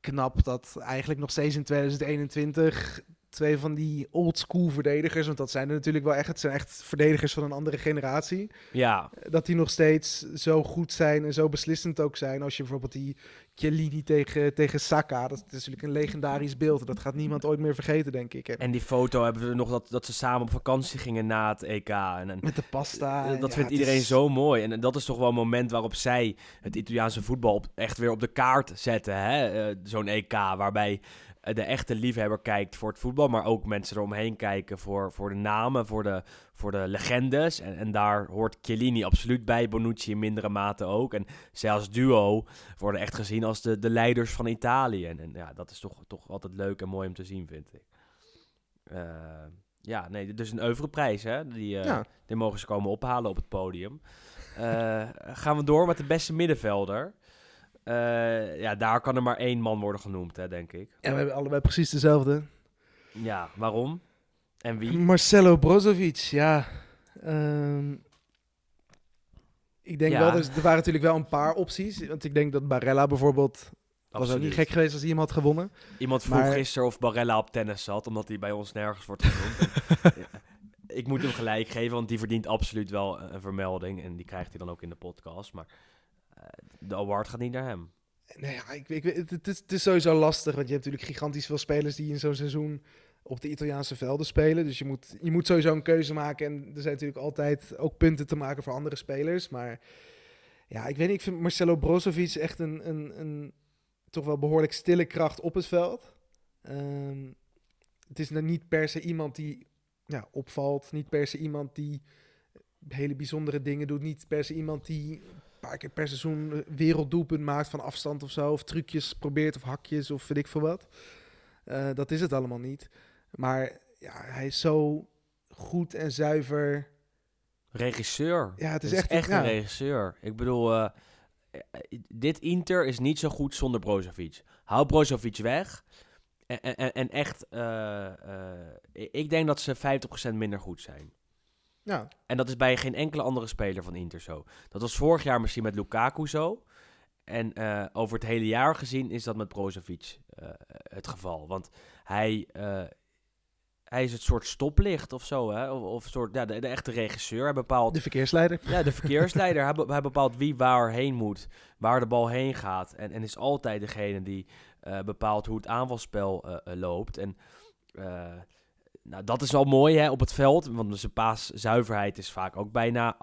knap dat eigenlijk nog steeds in 2021 twee van die old school verdedigers, want dat zijn er natuurlijk wel echt, het zijn echt verdedigers van een andere generatie, ja, dat die nog steeds zo goed zijn en zo beslissend ook zijn. Als je bijvoorbeeld die Chiellini tegen, tegen Saka, dat is natuurlijk een legendarisch beeld. Dat gaat niemand ooit meer vergeten, denk ik. En die foto hebben we nog dat, dat ze samen op vakantie gingen na het EK. En, en met de pasta. En dat ja, vindt iedereen is- zo mooi. En dat is toch wel een moment waarop zij het Italiaanse voetbal op, echt weer op de kaart zetten. hè? Eh, Zo'n EK waarbij de echte liefhebber kijkt voor het voetbal, maar ook mensen eromheen kijken voor, voor de namen, voor de, voor de legendes. En, en daar hoort Chiellini absoluut bij, Bonucci in mindere mate ook. En als duo worden echt gezien als de, de leiders van Italië. En, en ja, dat is toch, toch altijd leuk en mooi om te zien, vind ik. Eh, ja, nee, dus een oeuvreprijs, hè? Die, eh, Ja. die mogen ze komen ophalen op het podium. Eh, gaan we door met de beste middenvelder. Eh, ja, daar kan er maar één man worden genoemd, hè, denk ik. En we hebben allebei precies dezelfde. Ja, waarom? En wie? Marcelo Brozovic, ja. Ehm, ik denk Ja. wel, dus, er waren natuurlijk wel een paar opties. Want ik denk dat Barella bijvoorbeeld... was ook niet gek geweest als hij hem had gewonnen. Iemand vroeg Maar- gisteren of Barella op tennis zat, omdat hij bij ons nergens wordt genoemd. Ja, ik moet hem gelijk geven, want die verdient absoluut wel een vermelding. En die krijgt hij dan ook in de podcast. Maar de award gaat niet naar hem. Nee, ja, ik, ik, het, is, sowieso lastig, want je hebt natuurlijk gigantisch veel spelers die in zo'n seizoen op de Italiaanse velden spelen. Dus je moet, je moet sowieso een keuze maken. En er zijn natuurlijk altijd ook punten te maken voor andere spelers. Maar ja, ik weet niet, ik vind Marcelo Brozovic echt een, een, een toch wel behoorlijk stille kracht op het veld. Ehm, het is niet per se iemand die ja, opvalt, niet per se iemand die hele bijzondere dingen doet, niet per se iemand die paar keer per seizoen werelddoelpunt maakt van afstand of zo. Of trucjes probeert of hakjes of weet ik veel wat. Eh, dat is het allemaal niet. Maar ja, hij is zo goed en zuiver. Regisseur. Ja, het is Het echt, echt ja. een regisseur. Ik bedoel, eh, eh, dit Inter is niet zo goed zonder Brozovic. Hou Brozovic weg. En, en, en echt, ik denk dat ze 50% minder goed zijn. Ja, En dat is bij geen enkele andere speler van Inter zo. Dat was vorig jaar misschien met Lukaku zo. En eh, over het hele jaar gezien is dat met Brozovic eh, het geval. Want hij, eh, hij is het soort stoplicht of zo. Hè? Of, of soort, ja, de, de echte regisseur. Hij bepaalt de verkeersleider. ja, de verkeersleider. hij, be- hij bepaalt wie waar heen moet, waar de bal heen gaat. En, en is altijd degene die bepaalt hoe het aanvalspel loopt. En nou, dat is wel mooi hè, op het veld. Want zijn paaszuiverheid is vaak ook bijna 98%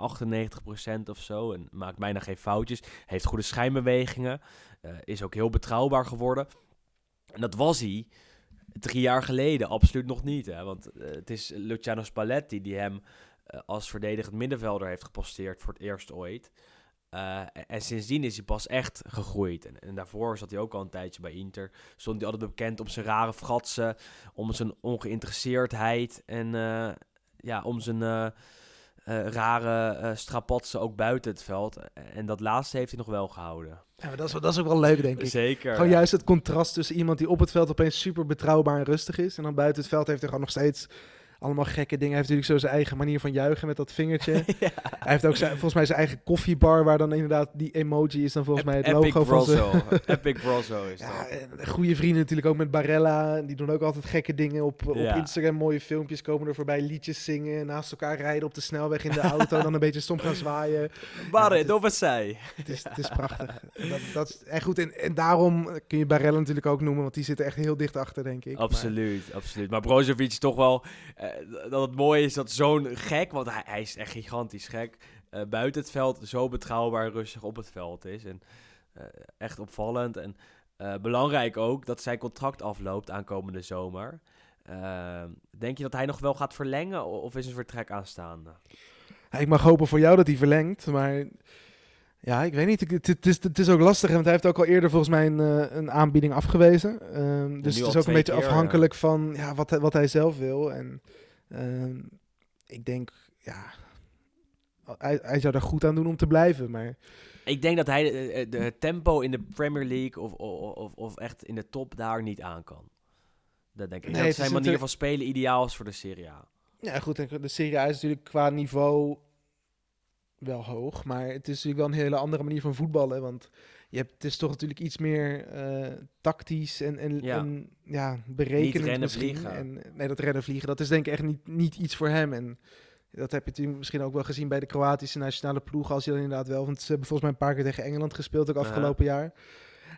of zo. En maakt bijna geen foutjes. Heeft goede schijnbewegingen. eh, is ook heel betrouwbaar geworden. En dat was hij drie jaar geleden absoluut nog niet. Hè? Want eh, het is Luciano Spalletti die hem eh, als verdedigend middenvelder heeft geposteerd voor het eerst ooit. Eh, en, en sindsdien is hij pas echt gegroeid. En, en daarvoor zat hij ook al een tijdje bij Inter. Stond hij altijd bekend om zijn rare fratsen, om zijn ongeïnteresseerdheid en eh, ja, om zijn eh, rare strapatsen ook buiten het veld. En dat laatste heeft hij nog wel gehouden. Ja, dat, is, dat is ook wel leuk, denk ik. Zeker. Gewoon juist het contrast tussen iemand die op het veld opeens super betrouwbaar en rustig is. En dan buiten het veld heeft hij gewoon nog steeds allemaal gekke dingen. Hij heeft natuurlijk zo zijn eigen manier van juichen met dat vingertje. Ja. Hij heeft ook zijn, volgens mij zijn eigen koffiebar, waar dan inderdaad die emoji is dan volgens mij het Epic logo van. Brozo. Epic Brozo is Ja, dat. goede vrienden natuurlijk ook met Barella. Die doen ook altijd gekke dingen op, op Ja. Instagram. Mooie filmpjes komen er voorbij. Liedjes zingen. Naast elkaar rijden op de snelweg in de auto. dan een beetje stom gaan zwaaien. Barre, dove sei. Het is, het is prachtig. En Dat, dat is, en goed, en, en daarom kun je Barella natuurlijk ook noemen. Want die zit er echt heel dicht achter, denk ik. Maar- Absoluut, absoluut. Maar Brozovic is toch wel... eh, dat het mooie is dat zo'n gek, want hij, hij is echt gigantisch gek... eh, buiten het veld zo betrouwbaar rustig op het veld is. En eh, echt opvallend. En belangrijk ook dat zijn contract afloopt aankomende zomer. Eh, denk je dat hij nog wel gaat verlengen of is zijn vertrek aanstaande? Ik mag hopen voor jou dat hij verlengt, maar ja, ik weet niet. Het, het is, het is ook lastig, want hij heeft ook al eerder volgens mij een, eh, een aanbieding afgewezen. Ehm, dus het is ook een beetje keer, ja. afhankelijk van ja, wat, hij- wat hij zelf wil. En ehm, ik denk, ja, hij, hij zou er goed aan doen om te blijven, maar Ik denk dat hij de, de- het tempo in de Premier League of, of, of, echt in de top daar niet aan kan. Dat denk ik. Nee, dat het zijn manier van spelen ideaal is voor de Serie A. Ja, goed. en De Serie A is natuurlijk qua niveau wel hoog. Maar het is natuurlijk wel een hele andere manier van voetballen. Want je hebt, het is toch natuurlijk iets meer eh, tactisch en, en, Ja. en ja, berekenend rennen, misschien. vliegen. En, nee, dat rennen vliegen, dat is denk ik echt niet, niet iets voor hem. En dat heb je misschien ook wel gezien bij de Kroatische nationale ploeg. Als je dan inderdaad wel, want ze hebben volgens mij een paar keer tegen Engeland gespeeld, ook afgelopen jaar.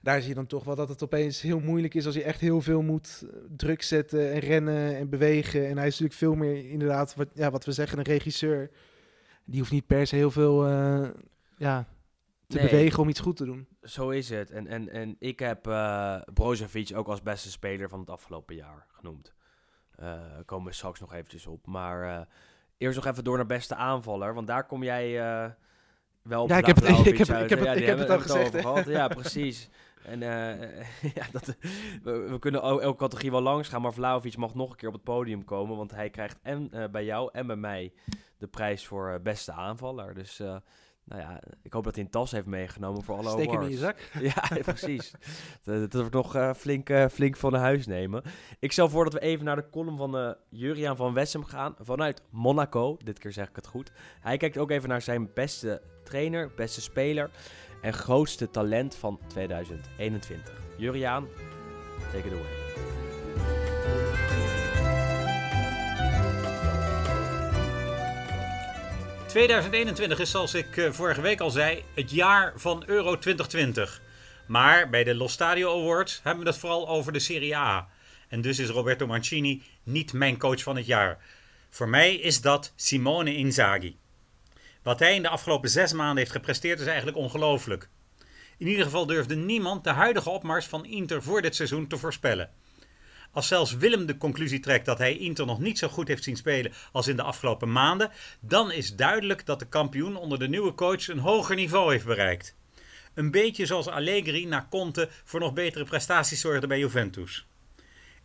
Daar zie je dan toch wel dat het opeens heel moeilijk is als je echt heel veel moet eh, druk zetten en rennen en bewegen. En hij is natuurlijk veel meer inderdaad, wat, ja, wat we zeggen, een regisseur. Die hoeft niet per se heel veel eh, ja, te Nee. bewegen om iets goed te doen. Zo is het. En, en, en ik heb eh Brozovic ook als beste speler van het afgelopen jaar genoemd. Daar komen we straks nog eventjes op. Maar eerst nog even door naar beste aanvaller. Want daar kom jij wel op Ja, ik heb het- ik heb- ik heb het- Ja, ik heb het al gezegd, gehad. Ja, precies. En ja, dat, we, we kunnen elke categorie wel langs gaan. Maar Vlahovic mag nog een keer op het podium komen. Want hij krijgt en bij jou en bij mij de prijs voor eh, beste aanvaller. Dus eh, nou ja, ik hoop dat hij een tas heeft meegenomen voor alle Steek hem in je awards. zak. Ja, precies. dat, dat wordt nog eh, flink, flink van huis nemen. Ik stel voor dat we even naar de column van eh Juriaan van Wessem gaan. Vanuit Monaco. Dit keer zeg ik het goed. Hij kijkt ook even naar zijn beste trainer, beste speler en grootste talent van 2021. Juriaan, take it away. 2021 is, zoals ik eh, vorige week al zei, het jaar van Euro 2020. Maar bij de Lo Stadio Awards hebben we het vooral over de Serie A. En dus is Roberto Mancini niet mijn coach van het jaar. Voor mij is dat Simone Inzaghi. Wat hij in de afgelopen zes maanden heeft gepresteerd is eigenlijk ongelooflijk. In ieder geval durfde niemand de huidige opmars van Inter voor dit seizoen te voorspellen. Als zelfs Willem de conclusie trekt dat hij Inter nog niet zo goed heeft zien spelen als in de afgelopen maanden, dan is duidelijk dat de kampioen onder de nieuwe coach een hoger niveau heeft bereikt. Een beetje zoals Allegri na Conte voor nog betere prestaties zorgde bij Juventus.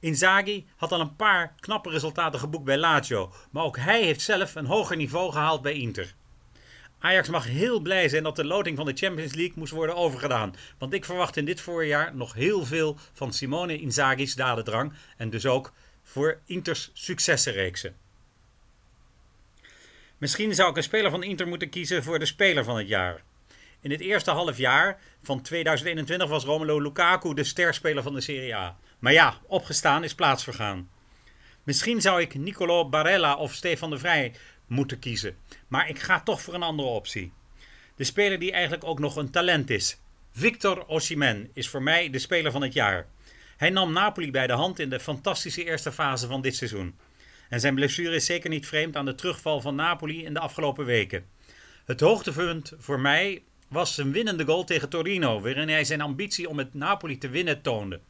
Inzaghi had al een paar knappe resultaten geboekt bij Lazio, maar ook hij heeft zelf een hoger niveau gehaald bij Inter. Ajax mag heel blij zijn dat de loting van de Champions League moest worden overgedaan. Want ik verwacht in dit voorjaar nog heel veel van Simone Inzaghi's dadendrang. En dus ook voor Inters successenreeksen. Misschien zou ik een speler van Inter moeten kiezen voor de speler van het jaar. In het eerste half jaar van 2021 was Romelu Lukaku de sterspeler van de Serie A. Maar ja, opgestaan is plaatsvergaan. Misschien zou ik Nicolo Barella of Stefan de Vrij moeten kiezen. Maar ik ga toch voor een andere optie. De speler die eigenlijk ook nog een talent is. Victor Osimhen is voor mij de speler van het jaar. Hij nam Napoli bij de hand in de fantastische eerste fase van dit seizoen. En zijn blessure is zeker niet vreemd aan de terugval van Napoli in de afgelopen weken. Het hoogtepunt voor mij was zijn winnende goal tegen Torino, waarin hij zijn ambitie om met Napoli te winnen toonde.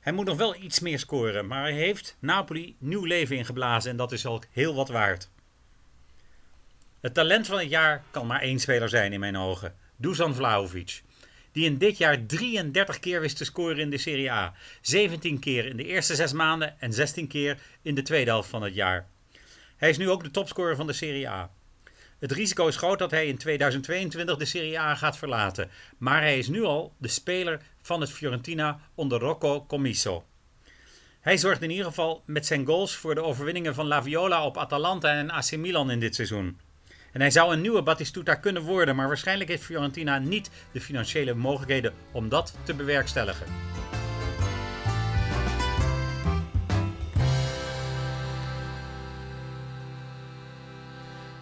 Hij moet nog wel iets meer scoren, maar hij heeft Napoli nieuw leven ingeblazen en dat is al heel wat waard. Het talent van het jaar kan maar één speler zijn in mijn ogen. Dusan Vlahovic. Die in dit jaar 33 keer wist te scoren in de Serie A. 17 keer in de eerste zes maanden en 16 keer in de tweede helft van het jaar. Hij is nu ook de topscorer van de Serie A. Het risico is groot dat hij in 2022 de Serie A gaat verlaten. Maar hij is nu al de speler van het Fiorentina onder Rocco Commisso. Hij zorgt in ieder geval met zijn goals voor de overwinningen van La Viola op Atalanta en AC Milan in dit seizoen. En hij zou een nieuwe Batistuta kunnen worden, maar waarschijnlijk heeft Fiorentina niet de financiële mogelijkheden om dat te bewerkstelligen.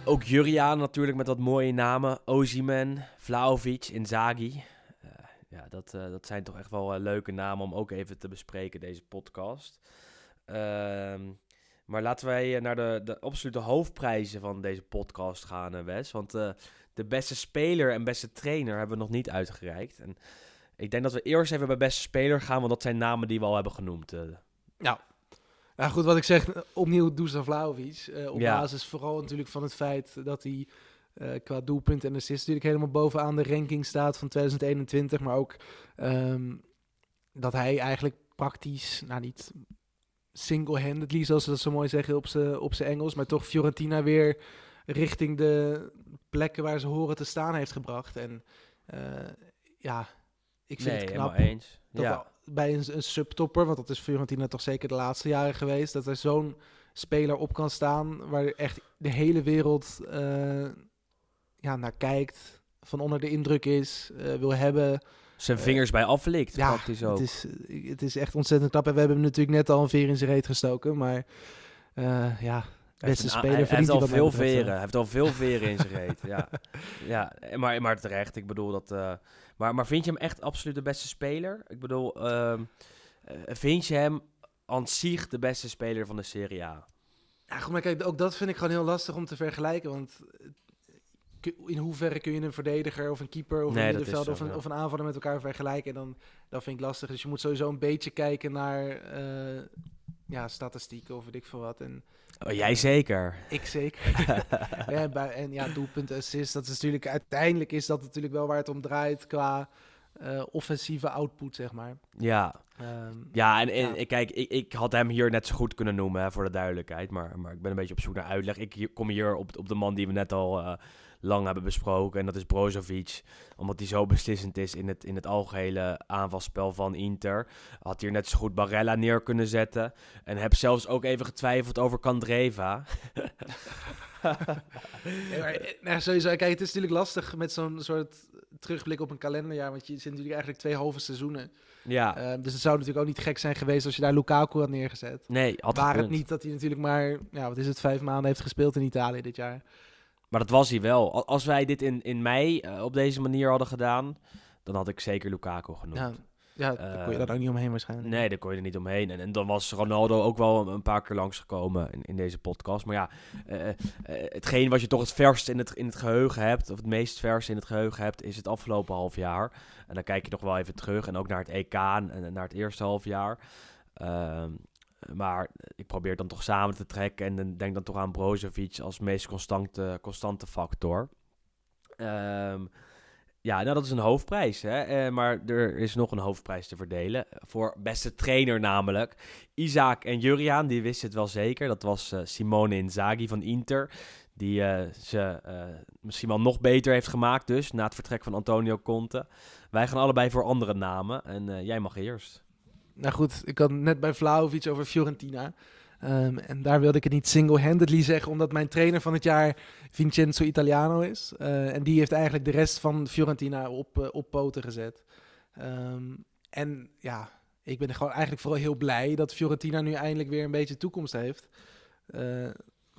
Ook Juriaan natuurlijk met wat mooie namen. Ozyman, Vlahovic, Inzaghi. Eh, ja, dat, eh, dat zijn toch echt wel eh, leuke namen om ook even te bespreken, deze podcast. Ehm, maar laten wij eh, naar de, de absolute hoofdprijzen van deze podcast gaan, eh, Wes. Want eh, de beste speler en beste trainer hebben we nog niet uitgereikt. En ik denk dat we eerst even bij beste speler gaan, want dat zijn namen die we al hebben genoemd. eh. Nou goed, wat ik zeg, opnieuw Dusan Vlahovic. eh op Ja. basis vooral natuurlijk van het feit dat hij qua doelpunt en assist natuurlijk helemaal bovenaan de ranking staat van 2021. Maar ook ehm, dat hij eigenlijk praktisch, nou niet single-handedly, zoals ze dat zo mooi zeggen op zijn op Engels, maar toch Fiorentina weer richting de plekken waar ze horen te staan heeft gebracht. En Eh, ja, ik vind nee, het knap. eens. Dat ja. bij een, een subtopper, want dat is Fiorentina toch zeker de laatste jaren geweest, dat er zo'n speler op kan staan waar echt de hele wereld eh, ja, naar kijkt, van onder de indruk is, eh, wil hebben. Zijn vingers bij aflikt, Ja, praktisch ook. het is, eh, het is echt ontzettend knap. En we hebben hem natuurlijk net al een veer in zijn reet gestoken, maar eh, ja, beste een- speler hij, hij heeft al veel veren. Hij heeft al veel veren in zijn reet. Ja, ja maar, maar terecht. Ik bedoel dat. eh, maar, maar vind je hem echt absoluut de beste speler? Ik bedoel, ehm, eh, vind je hem aan zich de beste speler van de Serie A? Ja, goed, maar kijk, ook dat vind ik gewoon heel lastig om te vergelijken. Want eh, in hoeverre kun je een verdediger of een keeper of Nee, een middenvelder of, een, ja. of een aanvaller met elkaar vergelijken? Dan, dat vind ik lastig. Dus je moet sowieso een beetje kijken naar eh, ja, statistieken of weet ik veel wat. En Oh, jij zeker. ik zeker. ja, en, bij, en ja, doelpunten, assist, dat is natuurlijk uiteindelijk is dat natuurlijk wel waar het om draait qua eh, offensieve output, zeg maar. Ja, Ehm, ja en, en Ja. kijk, ik, ik had hem hier net zo goed kunnen noemen, hè, voor de duidelijkheid. Maar, maar ik ben een beetje op zoek naar uitleg. Ik kom hier op, op de man die we net al eh, lang hebben besproken. En dat is Brozovic. Omdat hij zo beslissend is in het, in het algehele aanvalspel van Inter. Had hier net zo goed Barella neer kunnen zetten. En heb zelfs ook even getwijfeld over Kandreva. Nee, maar, eh, nou, sowieso, kijk, het is natuurlijk lastig met zo'n soort terugblik op een kalenderjaar. Want je zit natuurlijk eigenlijk twee halve seizoenen. ja, Ehm, dus het zou natuurlijk ook niet gek zijn geweest als je daar Lukaku had neergezet. nee, had Waar het niet dat hij natuurlijk maar, ja, wat is het, vijf maanden heeft gespeeld in Italië dit jaar. Maar dat was hij wel. Al- Als wij dit in, in mei eh, op deze manier hadden gedaan, dan had ik zeker Lukaku genoemd. Ja, ja daar kon je Eh, daar ook niet omheen waarschijnlijk. Nee, daar kon je er niet omheen. En, en dan was Ronaldo ook wel een, een paar keer langsgekomen in, in deze podcast. Maar ja, eh, hetgeen wat je toch het verst in het, in het geheugen hebt, of het meest vers in het geheugen hebt, is het afgelopen half jaar. En dan kijk je nog wel even terug en ook naar het EK en, en naar het eerste half jaar. Ehm, maar ik probeer dan toch samen te trekken en dan denk dan toch aan Brozovic als meest constante, constante factor. Ehm, ja, nou dat is een hoofdprijs. Hè? Eh, maar er is nog een hoofdprijs te verdelen. Voor beste trainer namelijk. Isaac en Juriaan, die wisten het wel zeker. Dat was eh, Simone Inzaghi van Inter. Die eh, ze misschien wel nog beter heeft gemaakt dus. Na het vertrek van Antonio Conte. Wij gaan allebei voor andere namen. En jij mag eerst. Nou goed, ik had net bij Vlaovic over Fiorentina. Ehm, en daar wilde ik het niet single-handedly zeggen, omdat mijn trainer van het jaar Vincenzo Italiano is. Eh, en die heeft eigenlijk de rest van Fiorentina op, eh, op poten gezet. Ehm, en ja, ik ben gewoon eigenlijk vooral heel blij dat Fiorentina nu eindelijk weer een beetje toekomst heeft. Eh,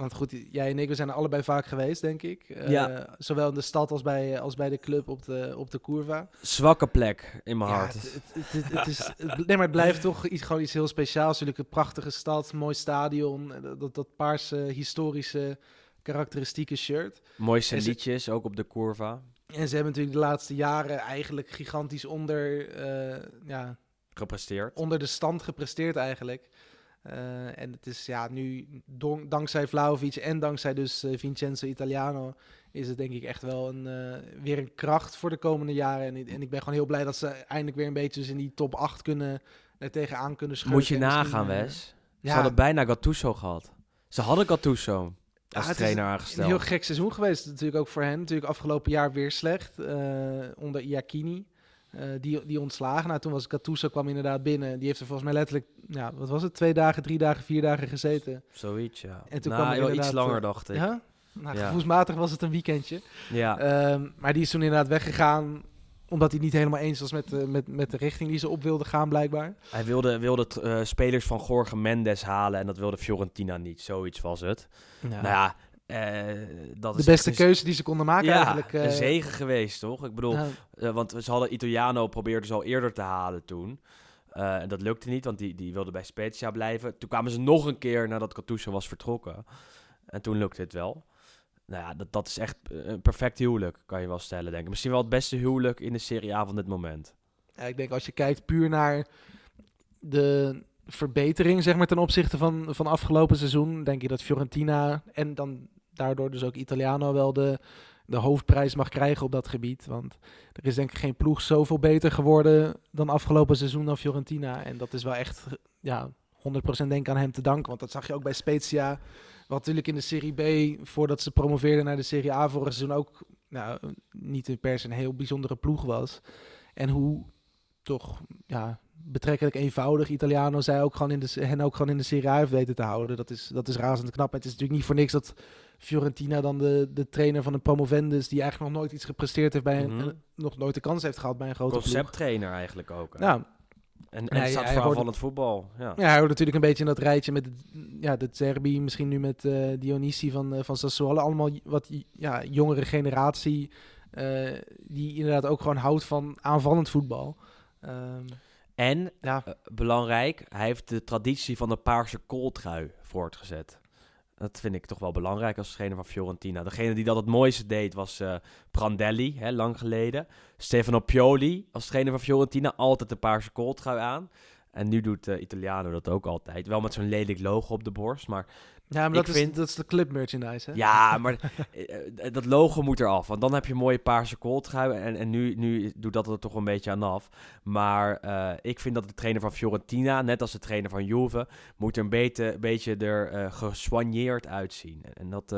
want goed, jij en ik, we zijn er allebei vaak geweest, denk ik. Eh. Zowel in de stad als bij, als bij de club op de, op de Curva. Zwakke plek in mijn Ja, hart. het, het, het, het is, nee, maar het blijft toch iets, gewoon iets heel speciaals. Natuurlijk een prachtige stad, mooi stadion, eh, dat, dat paarse, historische, karakteristieke shirt. Mooiste en ze- liedjes, ook op de curva. En ze hebben natuurlijk de laatste jaren eigenlijk gigantisch onder, eh, ja, Gepresteerd. onder de stand gepresteerd eigenlijk. Eh, en het is ja, nu dankzij Vlaovic en dankzij dus eh, Vincenzo Italiano is het denk ik echt wel een, eh, weer een kracht voor de komende jaren. En, ik- en ik ben gewoon heel blij dat ze eindelijk weer een beetje dus in die top 8 kunnen, er tegenaan kunnen schurken. Moet je nagaan, Wes. Ze hadden bijna Gattuso gehad. Ze hadden Gattuso als het is trainer Een aangesteld. heel gek seizoen geweest natuurlijk ook voor hen. Natuurlijk afgelopen jaar weer slecht onder Iacchini. Eh, die, die ontslagen. Nou, toen was Gattuso kwam inderdaad binnen. Die heeft er volgens mij letterlijk, ja, wat was het? Twee dagen, drie dagen, vier dagen gezeten. Zoiets, ja. En toen nou, kwam er wel iets langer, eh, dacht ik. Ja? Nou, Ja. gevoelsmatig was het een weekendje. Ja. Ehm, maar die is toen inderdaad weggegaan omdat hij niet helemaal eens was met, de met, met de richting die ze op wilden gaan, blijkbaar. Hij wilde, wilde eh, spelers van Jorge Mendes halen en dat wilde Fiorentina niet. Zoiets was het. Nou ja, eh, dat de is beste een- keuze die ze konden maken ja, eigenlijk. eh, een zegen geweest, toch? Ik bedoel, eh, want ze hadden Italiano probeerden ze al eerder te halen toen. Eh, en dat lukte niet, want die, die wilde bij Spezia blijven. Toen kwamen ze nog een keer nadat Gattuso was vertrokken. En toen lukte het wel. Nou ja, dat, dat is echt eh, een perfect huwelijk, kan je wel stellen, denk ik. Misschien wel het beste huwelijk in de Serie A van dit moment. Ja, ik denk als je kijkt puur naar de verbetering, zeg maar, ten opzichte van, van afgelopen seizoen, denk ik dat Fiorentina en dan daardoor dus ook Italiano wel de, de hoofdprijs mag krijgen op dat gebied. Want er is denk ik geen ploeg zoveel beter geworden dan afgelopen seizoen dan Fiorentina. En dat is wel echt, ja, 100% denk ik aan hem te danken. Want dat zag je ook bij Spezia, wat natuurlijk in de Serie B, voordat ze promoveerden naar de Serie A vorig seizoen ook nou, niet per se een heel bijzondere ploeg was. En hoe toch ja, betrekkelijk eenvoudig Italiano zij ook gewoon in de, hen ook gewoon in de Serie A heeft weten te houden. Dat is, dat is razend knap. Het is natuurlijk niet voor niks dat Fiorentina dan de, de trainer van een promovendus... die eigenlijk nog nooit iets gepresteerd heeft bij een... Mhm. en nog nooit de kans heeft gehad bij een grote. Concepttrainer eigenlijk ook. hè. Nou, en en hij- staat hij hoort- aanvallend voetbal. Ja. Ja, hij hoort natuurlijk een beetje in dat rijtje met ja, de Zerbi, misschien nu met Dionisi van, eh, van Sassuolo. Allemaal wat ja, jongere generatie eh, die inderdaad ook gewoon houdt van aanvallend voetbal. Ehm, En, ja, belangrijk, hij heeft de traditie van de paarse kooltrui voortgezet. Dat vind ik toch wel belangrijk als trainer van Fiorentina. Degene die dat het mooiste deed was eh, Prandelli, hè, lang geleden. Stefano Pioli als trainer van Fiorentina, altijd de paarse kooltrui aan. En nu doet eh Italiano dat ook altijd. Wel met zo'n lelijk logo op de borst, maar ja maar ik dat is, vind- dat is de club merchandise, hè? Ja, maar eh, eh, dat logo moet eraf. Want dan heb je een mooie paarse kooltrui. En, en nu, nu doet dat er toch een beetje aan af. Maar eh, ik vind dat de trainer van Fiorentina, net als de trainer van Juve, moet er een beetje, beetje er eh gesoigneerd uitzien. En, dat,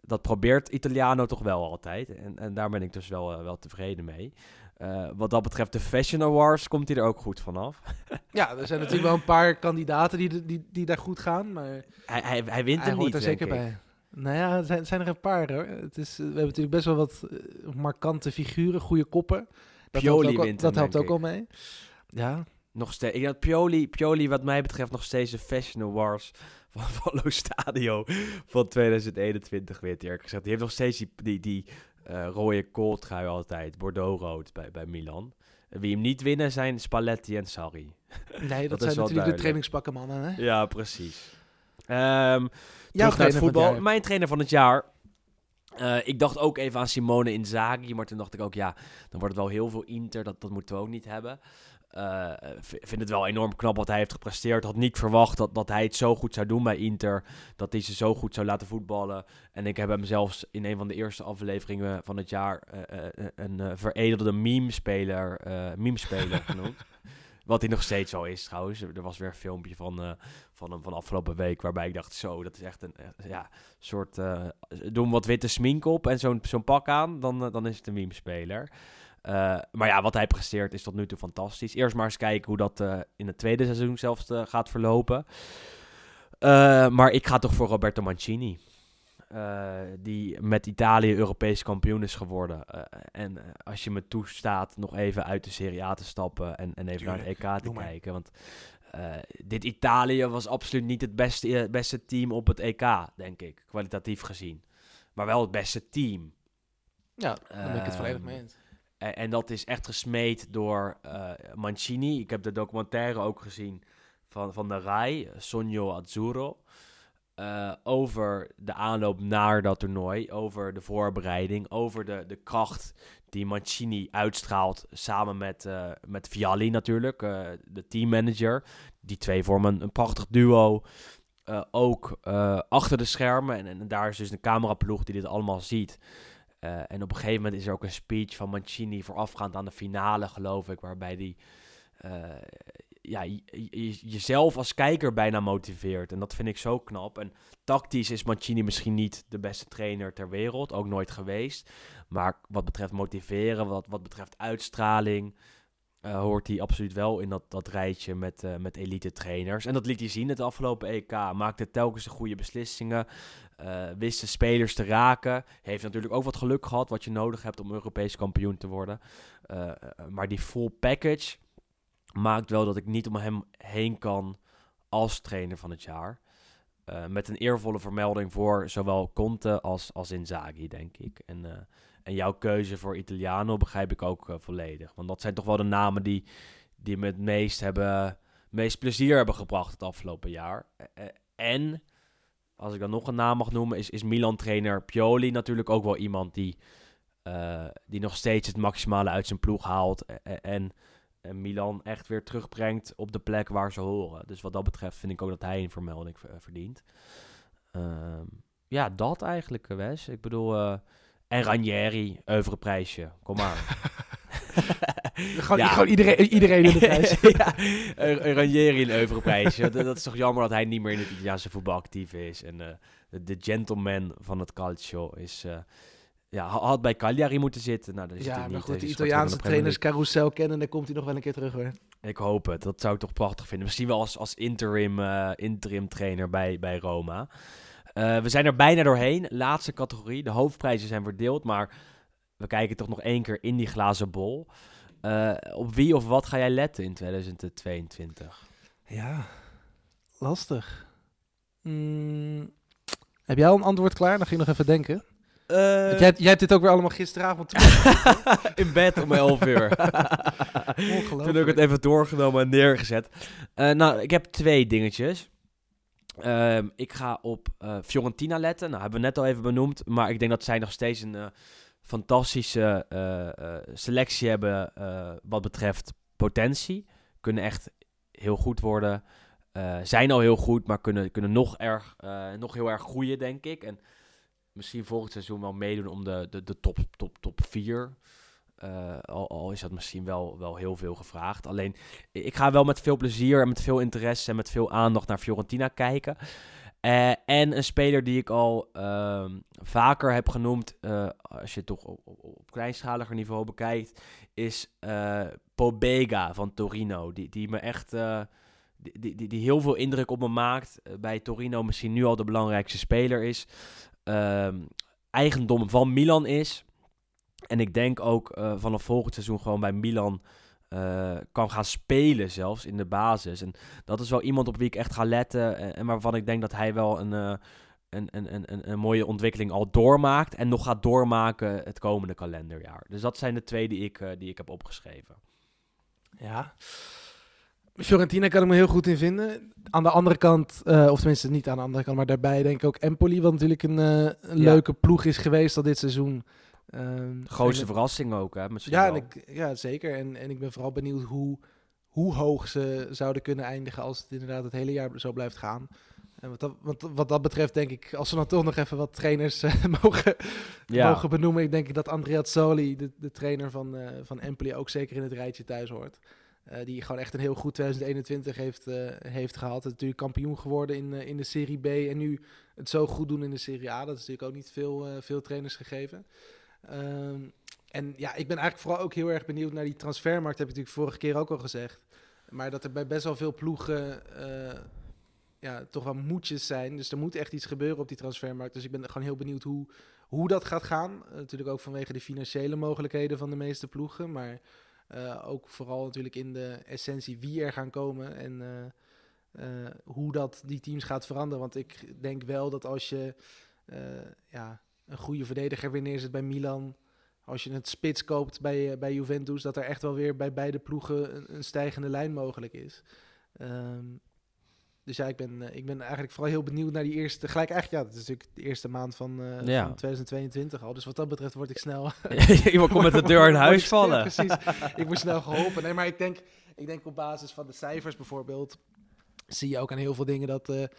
dat probeert Italiano toch wel altijd. En, en daar ben ik dus wel, wel tevreden mee. Eh, wat dat betreft de Fashion Awards komt hij er ook goed vanaf. Ja, er zijn natuurlijk wel een paar kandidaten die, die, die daar goed gaan, maar Hij, hij, hij wint hij hoort niet, er zeker ik. bij. Nou ja, er zijn, zijn er een paar hoor. Het is, we hebben natuurlijk best wel wat eh, markante figuren, goede koppen. Dat Pioli helpt ook, wint Dat helpt ook al mee. Ja, Nog steeds. Ik had Pioli, Pioli, wat mij betreft, nog steeds de Fashion Awards van, van Lo Stadio van 2021 wint. Eerlijk gezegd. Die heeft nog steeds die, die, die eh, rode kooltrui altijd, Bordeaux-rood bij, bij Milan. Wie hem niet winnen zijn Spalletti en Sarri. nee, dat, zijn wel natuurlijk de trainingspakken mannen. Hè? Ja, precies. Ehm Jouw naar het voetbal. het. Mijn trainer van het jaar. Eh, ik dacht ook even aan Simone Inzaghi, maar toen dacht ik ook, ja, dan wordt het wel heel veel Inter. Dat, dat moeten we ook niet hebben. Eh, v- vind het wel enorm knap wat hij heeft gepresteerd. Had niet verwacht dat, dat hij het zo goed zou doen bij Inter. Dat hij ze zo goed zou laten voetballen. En ik heb hem zelfs in een van de eerste afleveringen van het jaar eh, eh, een eh, veredelde meme-speler eh, meme-speler genoemd. Wat hij nog steeds wel is trouwens. Er was weer een filmpje van, eh, van hem van afgelopen week. Waarbij ik dacht, zo, dat is echt een eh, ja, soort. eh doe hem wat witte smink op en zo'n zo'n pak aan. Dan, eh, dan is het een meme-speler. Eh, maar ja, wat hij presteert is tot nu toe fantastisch. Eerst maar eens kijken hoe dat eh, in het tweede seizoen zelfs eh, gaat verlopen. Maar ik ga toch voor Roberto Mancini. Die met Italië Europees kampioen is geworden. En als je me toestaat nog even uit de Serie A te stappen en, en even naar het EK te doe maar. kijken. Want dit Italië was absoluut niet het beste, beste team op het EK, denk ik. Kwalitatief gezien. Maar wel het beste team. Ja, daar ben ik het volledig Ehm, mee eens. En, dat is echt gesmeed door eh, Mancini. Ik heb de documentaire ook gezien van, van de RAI, Sogno Azzurro. eh, over de aanloop naar dat toernooi, over de voorbereiding, over de, de kracht die Mancini uitstraalt samen met, eh, met Vialli natuurlijk, eh, de teammanager. Die twee vormen een, prachtig duo. Ook achter de schermen. En, en daar is dus een cameraploeg die dit allemaal ziet. Eh, en op een gegeven moment is er ook een speech van Mancini voorafgaand aan de finale, geloof ik, waarbij die eh, ja, je- je- jezelf als kijker bijna motiveert. En dat vind ik zo knap. En tactisch is Mancini misschien niet de beste trainer ter wereld, ook nooit geweest. Maar wat betreft motiveren, wat, wat betreft uitstraling, eh, hoort hij absoluut wel in dat, dat rijtje met, met elite trainers. En dat liet hij zien het afgelopen EK. Maakte telkens de goede beslissingen. Eh, wist de spelers te raken. Heeft natuurlijk ook wat geluk gehad wat je nodig hebt om Europees kampioen te worden. Eh, eh, maar die full package maakt wel dat ik niet om hem heen kan als trainer van het jaar. Met een eervolle vermelding voor zowel Conte als, als Inzaghi, denk ik. En, en jouw keuze voor Italiano begrijp ik ook volledig. Want dat zijn toch wel de namen die, die me het meest, hebben, meest plezier hebben gebracht het afgelopen jaar. En, als ik dan nog een naam mag noemen, is, is Milan-trainer Pioli natuurlijk ook wel iemand die, eh, die nog steeds het maximale uit zijn ploeg haalt. Eh, eh, en, en Milan echt weer terugbrengt op de plek waar ze horen. Dus wat dat betreft vind ik ook dat hij een vermelding ver- verdient. Ehm, ja, dat eigenlijk, eh, Wes. Ik bedoel... eh, en Ranieri, prijsje. Kom maar. Gewoon, ja. gewoon iedereen, iedereen in de prijs. ja, Ranieri een prijsje. Dat, dat is toch jammer dat hij niet meer in het Italiaanse voetbal actief is. En eh, de, de gentleman van het calcio is, eh, ja, ha- had bij Cagliari moeten zitten. Nou, dat is Ja, maar niet. goed, Hij de Italiaanse trainers carousel kennen, dan komt hij nog wel een keer terug hoor. Ik hoop het. Dat zou ik toch prachtig vinden. Misschien wel als, als interim, eh, interim trainer bij, bij Roma. Eh, we zijn er bijna doorheen. Laatste categorie. De hoofdprijzen zijn verdeeld, maar we kijken toch nog één keer in die glazen bol. Eh, op wie of wat ga jij letten in 2022? Ja, lastig. Mm, heb jij al een antwoord klaar? Dan ging ik nog even denken. Want jij, hebt- jij hebt dit ook weer allemaal gisteravond in bed om 11 uur. Ongelooflijk. Toen heb ik het even doorgenomen en neergezet. Eh, nou, ik heb twee dingetjes. Ehm, ik ga op eh, Fiorentina letten. Nou, hebben we net al even benoemd. Maar ik denk dat zij nog steeds een eh, fantastische eh, eh, selectie hebben eh, wat betreft potentie. Kunnen echt heel goed worden. Zijn al heel goed, maar kunnen, kunnen nog, erg, nog heel erg groeien, denk ik. En misschien volgend seizoen wel meedoen om de, de, de top, top, top 4. Eh, al, al is dat misschien wel, wel heel veel gevraagd. Alleen, ik ga wel met veel plezier en met veel interesse en met veel aandacht naar Fiorentina kijken. Eh, en een speler die ik al ehm, vaker heb genoemd, eh, als je het toch op, op, op kleinschaliger niveau bekijkt, is eh Pobega van Torino. Die, die me echt die, die, die, heel veel indruk op me maakt. Bij Torino misschien nu al de belangrijkste speler is. Ehm, eigendom van Milan is. En ik denk ook vanaf volgend seizoen gewoon bij Milan eh, kan gaan spelen zelfs in de basis. En dat is wel iemand op wie ik echt ga letten. En, en waarvan ik denk dat hij wel een, eh, een, een, een, een, mooie ontwikkeling al doormaakt. En nog gaat doormaken het komende kalenderjaar. Dus dat zijn de twee die ik, eh, die ik heb opgeschreven. Ja. Fiorentina kan ik me heel goed in vinden. Aan de andere kant, eh, of tenminste niet aan de andere kant, maar daarbij denk ik ook Empoli, wat natuurlijk een, eh, Ja. leuke ploeg is geweest al dit seizoen. Ehm, Grootste verrassing ook, hè? Misschien Ja, en ik, ja, zeker. En, en ik ben vooral benieuwd hoe, hoe hoog ze zouden kunnen eindigen als het inderdaad het hele jaar zo blijft gaan. En wat dat, wat, wat dat betreft denk ik, als we dan toch nog even wat trainers eh, mogen, ja. mogen benoemen. Ik denk dat Andrea Soli, de, de trainer van, eh, van Empoli, ook zeker in het rijtje thuis hoort. Eh, die gewoon echt een heel goed 2021 heeft, heeft gehad. Natuurlijk kampioen geworden in, in de Serie B. En nu het zo goed doen in de Serie A. Dat is natuurlijk ook niet veel, veel trainers gegeven. Ehm, en ja, ik ben eigenlijk vooral ook heel erg benieuwd naar die transfermarkt. Heb ik natuurlijk vorige keer ook al gezegd. Maar dat er bij best wel veel ploegen eh, ja, toch wel moedjes zijn. Dus er moet echt iets gebeuren op die transfermarkt. Dus ik ben gewoon heel benieuwd hoe, hoe dat gaat gaan. Eh, natuurlijk ook vanwege de financiële mogelijkheden van de meeste ploegen. Maar eh, ook vooral natuurlijk in de essentie wie er gaan komen. En hoe dat die teams gaat veranderen. Want ik denk wel dat als je ja, een goede verdediger weer neerzet bij Milan. Als je het spits koopt bij, eh, bij Juventus, dat er echt wel weer bij beide ploegen een, een stijgende lijn mogelijk is. Ehm, dus ja, ik ben, eh, ik ben eigenlijk vooral heel benieuwd naar die eerste. Gelijk eigenlijk, ja, dat is natuurlijk de eerste maand van, eh, Ja. van 2022 al. Dus wat dat betreft word ik snel. Iemand komt met de deur in huis vallen. Precies. ik word snel geholpen. Nee, maar ik denk, ik denk op basis van de cijfers bijvoorbeeld. Zie je ook aan heel veel dingen dat. je-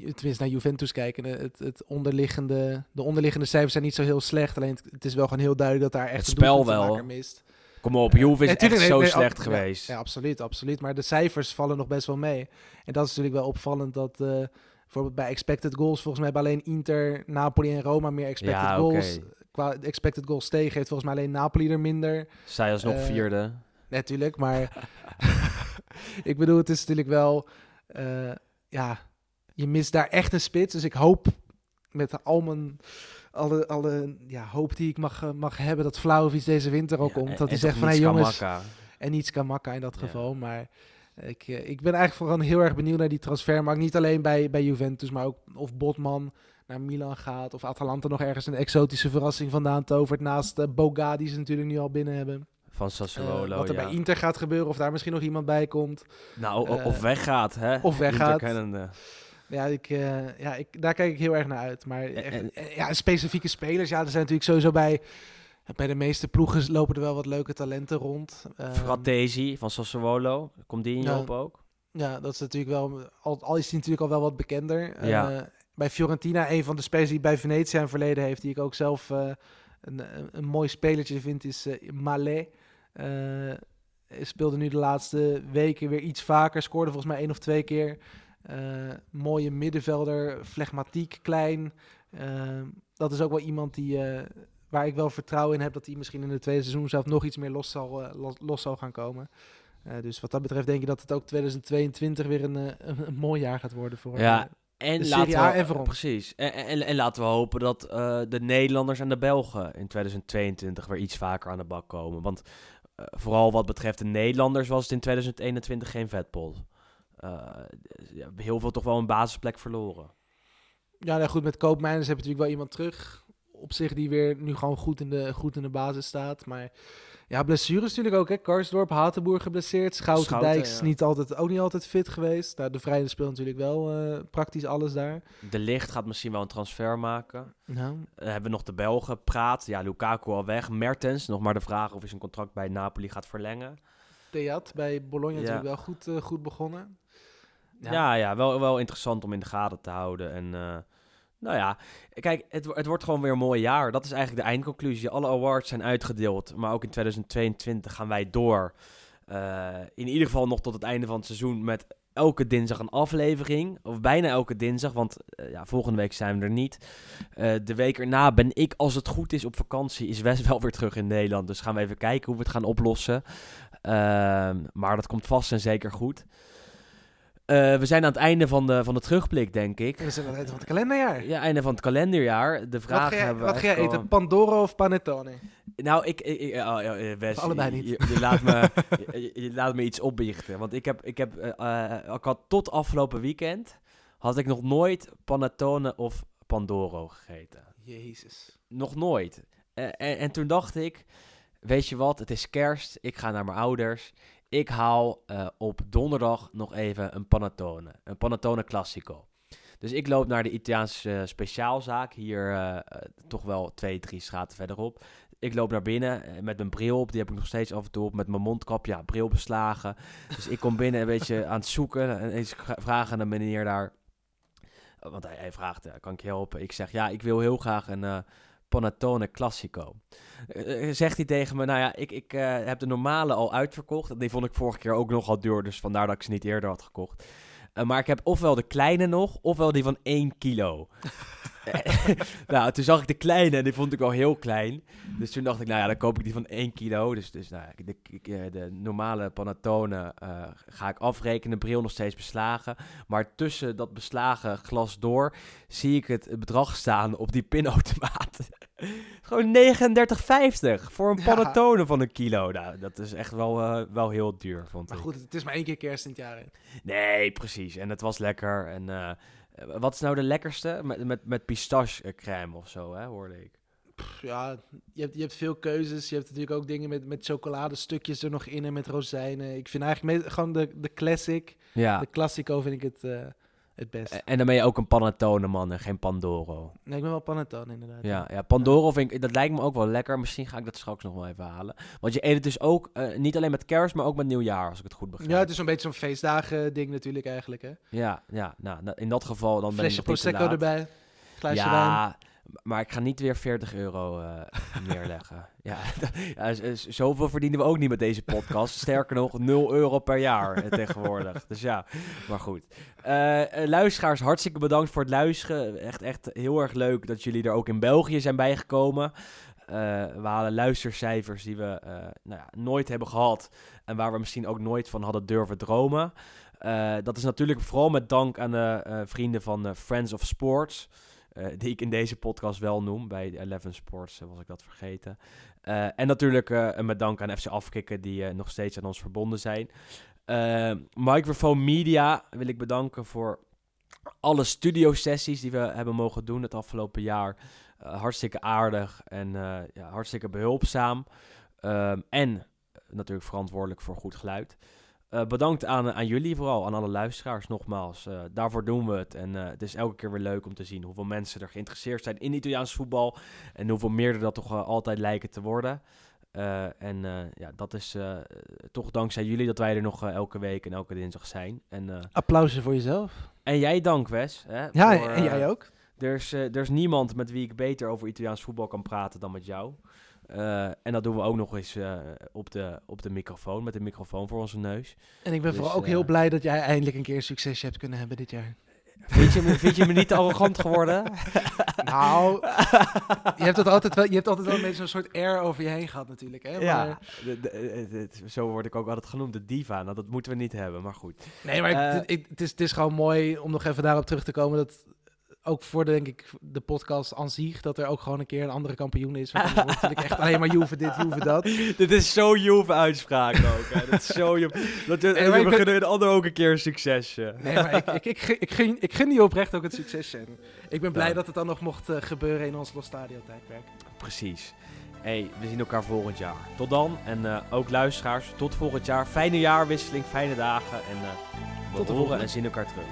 tenminste, naar Juventus kijken. Het, het onderliggende, de onderliggende cijfers zijn niet zo heel slecht. Alleen het, het is wel gewoon heel duidelijk dat daar echt Het spel wel. mist. Kom op, Juve is Nee, echt nee, zo nee, slecht geweest. Ja, ja, absoluut, absoluut. Maar de cijfers vallen nog best wel mee. En dat is natuurlijk wel opvallend dat eh, bijvoorbeeld bij expected goals volgens mij hebben alleen Inter, Napoli en Roma meer expected Ja, goals. Qua expected goals tegen heeft volgens mij alleen Napoli er minder. Zij alsnog Eh, vierde. Natuurlijk, maar ik bedoel, het is natuurlijk wel, ja, je mist daar echt een spits. Dus ik hoop met al mijn, alle, alle ja, hoop die ik mag, eh, mag hebben dat Vlaovic deze winter ook Ja, komt. Dat hij zegt van, hé niets jongens, Kamaka. en iets kan makken in dat Ja. geval. Maar ik, eh, ik ben eigenlijk vooral heel erg benieuwd naar die transfermarkt. Niet alleen bij, bij Juventus, maar ook of Botman naar Milan gaat. Of Atalanta nog ergens een exotische verrassing vandaan tovert. Naast eh, Boga, die ze natuurlijk nu al binnen hebben. Van Sassuolo, wat er ja. bij Inter gaat gebeuren, of daar misschien nog iemand bij komt. Nou, of weggaat, hè? of weggaat. Ja, ik, eh, ja ik, daar kijk ik heel erg naar uit. Maar echt, en- eh, ja, specifieke spelers, ja, er zijn natuurlijk sowieso bij... Bij de meeste ploegen lopen er wel wat leuke talenten rond. Ehm, Fratesi van Sassuolo. Komt die in je ja. op ook? Ja, dat is natuurlijk wel. Al, al is hij natuurlijk al wel wat bekender. Ja. Eh, bij Fiorentina, een van de spelers die bij Venetia in verleden heeft, die ik ook zelf een, een, mooi spelertje vind, is eh Malé. Hij speelde nu de laatste weken weer iets vaker, scoorde volgens mij één of twee keer. Eh, mooie middenvelder, flegmatiek, klein. Ehm, dat is ook wel iemand die, eh, waar ik wel vertrouwen in heb dat hij misschien in het tweede seizoen zelf nog iets meer los zal, eh, los, los zal gaan komen. Dus wat dat betreft denk ik dat het ook 2022 weer een, een, een mooi jaar gaat worden voor Ja, En de laten A we, en voor. Precies. En, en, en laten we hopen dat de Nederlanders en de Belgen in 2022 weer iets vaker aan de bak komen. Want vooral wat betreft de Nederlanders was het in 2021 geen vetpot. Eh, ja, heel veel toch wel een basisplek verloren. Ja, nou goed, met Koopmijners heb je natuurlijk wel iemand terug. Op zich die weer nu gewoon goed in de, goed in de basis staat. Maar ja, blessures natuurlijk ook. Hè. Karsdorp, Hatenboer geblesseerd. Schouten, Dijks ja. niet altijd, ook niet altijd fit geweest. Nou, de Vrijde speelt natuurlijk wel eh, praktisch alles daar. De Licht gaat misschien wel een transfer maken. Nou, Dan hebben we nog de Belgen. Praat. Ja, Lukaku al weg. Mertens. Nog maar de vraag of hij zijn contract bij Napoli gaat verlengen. Theat bij Bologna Ja. natuurlijk wel goed, eh, goed begonnen. Ja, ja, wel, wel interessant om in de gaten te houden. En eh, nou ja, kijk, het, het wordt gewoon weer een mooi jaar. Dat is eigenlijk de eindconclusie. Alle awards zijn uitgedeeld, maar ook in 2022 gaan wij door. Eh, in ieder geval nog tot het einde van het seizoen met elke dinsdag een aflevering. Of bijna elke dinsdag, want eh, ja, volgende week zijn we er niet. De week erna ben ik, als het goed is, op vakantie. Is Wes wel weer terug in Nederland. Dus gaan we even kijken hoe we het gaan oplossen. Ehm, maar dat komt vast en zeker goed. Eh, we zijn aan het einde van de, van de terugblik, denk ik. We zijn aan het einde van het kalenderjaar. Ja, einde van het kalenderjaar. De vraag wat ga jij, hebben we wat ga jij eten? al- Pandoro of panettone? Nou, ik... ik, ik- oh, ja, eh, Wes, allebei niet. Je, je laat me, je, laat me iets opbiechten. Want ik heb... Ik, heb eh, ik had tot afgelopen weekend... Had ik nog nooit panettone of Pandoro gegeten. Jezus. Nog nooit. En, en toen dacht ik... Weet je wat? Het is kerst. Ik ga naar mijn ouders. Ik haal eh, op donderdag nog even een panettone. Een panettone classico. Dus ik loop naar de Italiaanse eh, speciaalzaak. Hier eh, toch wel twee, drie straten verderop. Ik loop naar binnen met mijn bril op. Die heb ik nog steeds af en toe op. Met mijn mondkap. Ja, bril beslagen. Dus ik kom binnen een beetje aan het zoeken. En eens vragen aan de meneer daar. Want hij, hij vraagt, kan ik je helpen? Ik zeg, ja, ik wil heel graag een panettone classico. Eh, eh, zegt hij tegen me, nou ja, ik, ik eh, heb de normale al uitverkocht. Die vond ik vorige keer ook nogal duur, dus vandaar dat ik ze niet eerder had gekocht. Maar ik heb ofwel de kleine nog, ofwel die van 1 kilo. nou, toen zag ik de kleine en die vond ik wel heel klein. Dus toen dacht ik, nou ja, dan koop ik die van 1 kilo. Dus, dus nou, de, de normale panettone eh, ga ik afrekenen, bril nog steeds beslagen. Maar tussen dat beslagen glas door zie ik het bedrag staan op die pinautomaat. Gewoon 39,50 voor een Ja. panettone van een kilo. Nou, dat is echt wel, eh, wel heel duur, vond Maar ik. goed, het is maar één keer kerst in het jaar. hè. Nee, precies. En het was lekker. En eh, wat is nou de lekkerste? Met, met, met pistache crème of zo, hè, hoorde ik. Pff, Ja, je hebt, je hebt veel keuzes. Je hebt natuurlijk ook dingen met, met chocoladestukjes er nog in en met rozijnen. Ik vind eigenlijk gewoon de, de classic, Ja. de classico vind ik het, eh, het best. En dan ben je ook een panettone man en geen Pandoro. Nee, ik ben wel panettone inderdaad. Ja, ja Pandoro vind ik, dat lijkt me ook wel lekker. Misschien ga ik dat straks nog wel even halen. Want je eet het dus ook, eh, niet alleen met kerst, maar ook met nieuwjaar, als ik het goed begrijp. Ja, het is een beetje zo'n feestdagen ding natuurlijk eigenlijk. Hè? ja, ja, nou, in dat geval dan ben Flesje ik niet te prosecco erbij, glaasje wijn. Maar ik ga niet weer 40 euro eh, neerleggen. Ja, ja, zoveel verdienen we ook niet met deze podcast. Sterker nog, 0 euro per jaar eh, tegenwoordig. Dus ja, maar goed. Eh, luisteraars, hartstikke bedankt voor het luisteren. Echt, echt heel erg leuk dat jullie er ook in België zijn bijgekomen. We halen luistercijfers die we nou ja, nooit hebben gehad. En waar we misschien ook nooit van hadden durven dromen. Dat is natuurlijk vooral met dank aan de vrienden van Friends of Sports. Eh, die ik in deze podcast wel noem. Bij Eleven Sports eh, was ik dat vergeten. Eh, en natuurlijk eh, met aan FC Afkikken die nog steeds aan ons verbonden zijn. Microphone Media wil ik bedanken voor alle studiosessies die we hebben mogen doen het afgelopen jaar. Hartstikke aardig en ja, hartstikke behulpzaam. Ehm, en natuurlijk verantwoordelijk voor goed geluid. Eh, bedankt aan, aan jullie vooral, aan alle luisteraars nogmaals. Eh, daarvoor doen we het. En eh, het is elke keer weer leuk om te zien hoeveel mensen er geïnteresseerd zijn in Italiaans voetbal. En hoeveel meer er dat toch altijd lijken te worden. En ja, dat is toch dankzij jullie dat wij er nog elke week en elke dinsdag zijn. En, Applausje voor jezelf. en jij dank, Wes. Hè, Ja, voor, en jij ook. er is, er is niemand met wie ik beter over Italiaans voetbal kan praten dan met jou. Eh, en dat doen we ook nog eens eh, op, de, op de microfoon, met de microfoon voor onze neus. En ik ben dus, vooral ook eh, heel blij dat jij eindelijk een keer een succesje hebt kunnen hebben dit jaar. Vind je, me, vind je me niet arrogant geworden? Nou, je hebt, het altijd wel, je hebt altijd wel een beetje zo'n soort air over je heen gehad natuurlijk. Hè? Ja, Maar, de- de- het- het- zo word ik ook altijd genoemd, de diva. Nou, dat moeten we niet hebben, maar goed. nee, maar ik- het, is, het is gewoon mooi om nog even daarop terug te komen. Dat ook voor de, denk ik, de podcast aan zich, dat er ook gewoon een keer een andere kampioen is. Want dan wordt het natuurlijk echt alleen maar Juve dit, Juve dat. Dit is zo Juve uitspraak ook. Hè. Dat is zo Juve. Dat, Nee, we ik ben- een ander ook een keer een succesje. Nee, maar ik, ik, ik, ik, gun, ik gun die oprecht ook het succes. En ik ben blij Ja. dat het dan nog mocht eh, gebeuren in ons Los Stadio tijdperk. Precies. Hey, we zien elkaar volgend jaar. Tot dan. En eh, ook luisteraars, tot volgend jaar. Fijne jaarwisseling, fijne dagen. En eh, we Tot de horen volgende. en zien elkaar terug.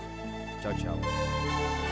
Ciao, ciao.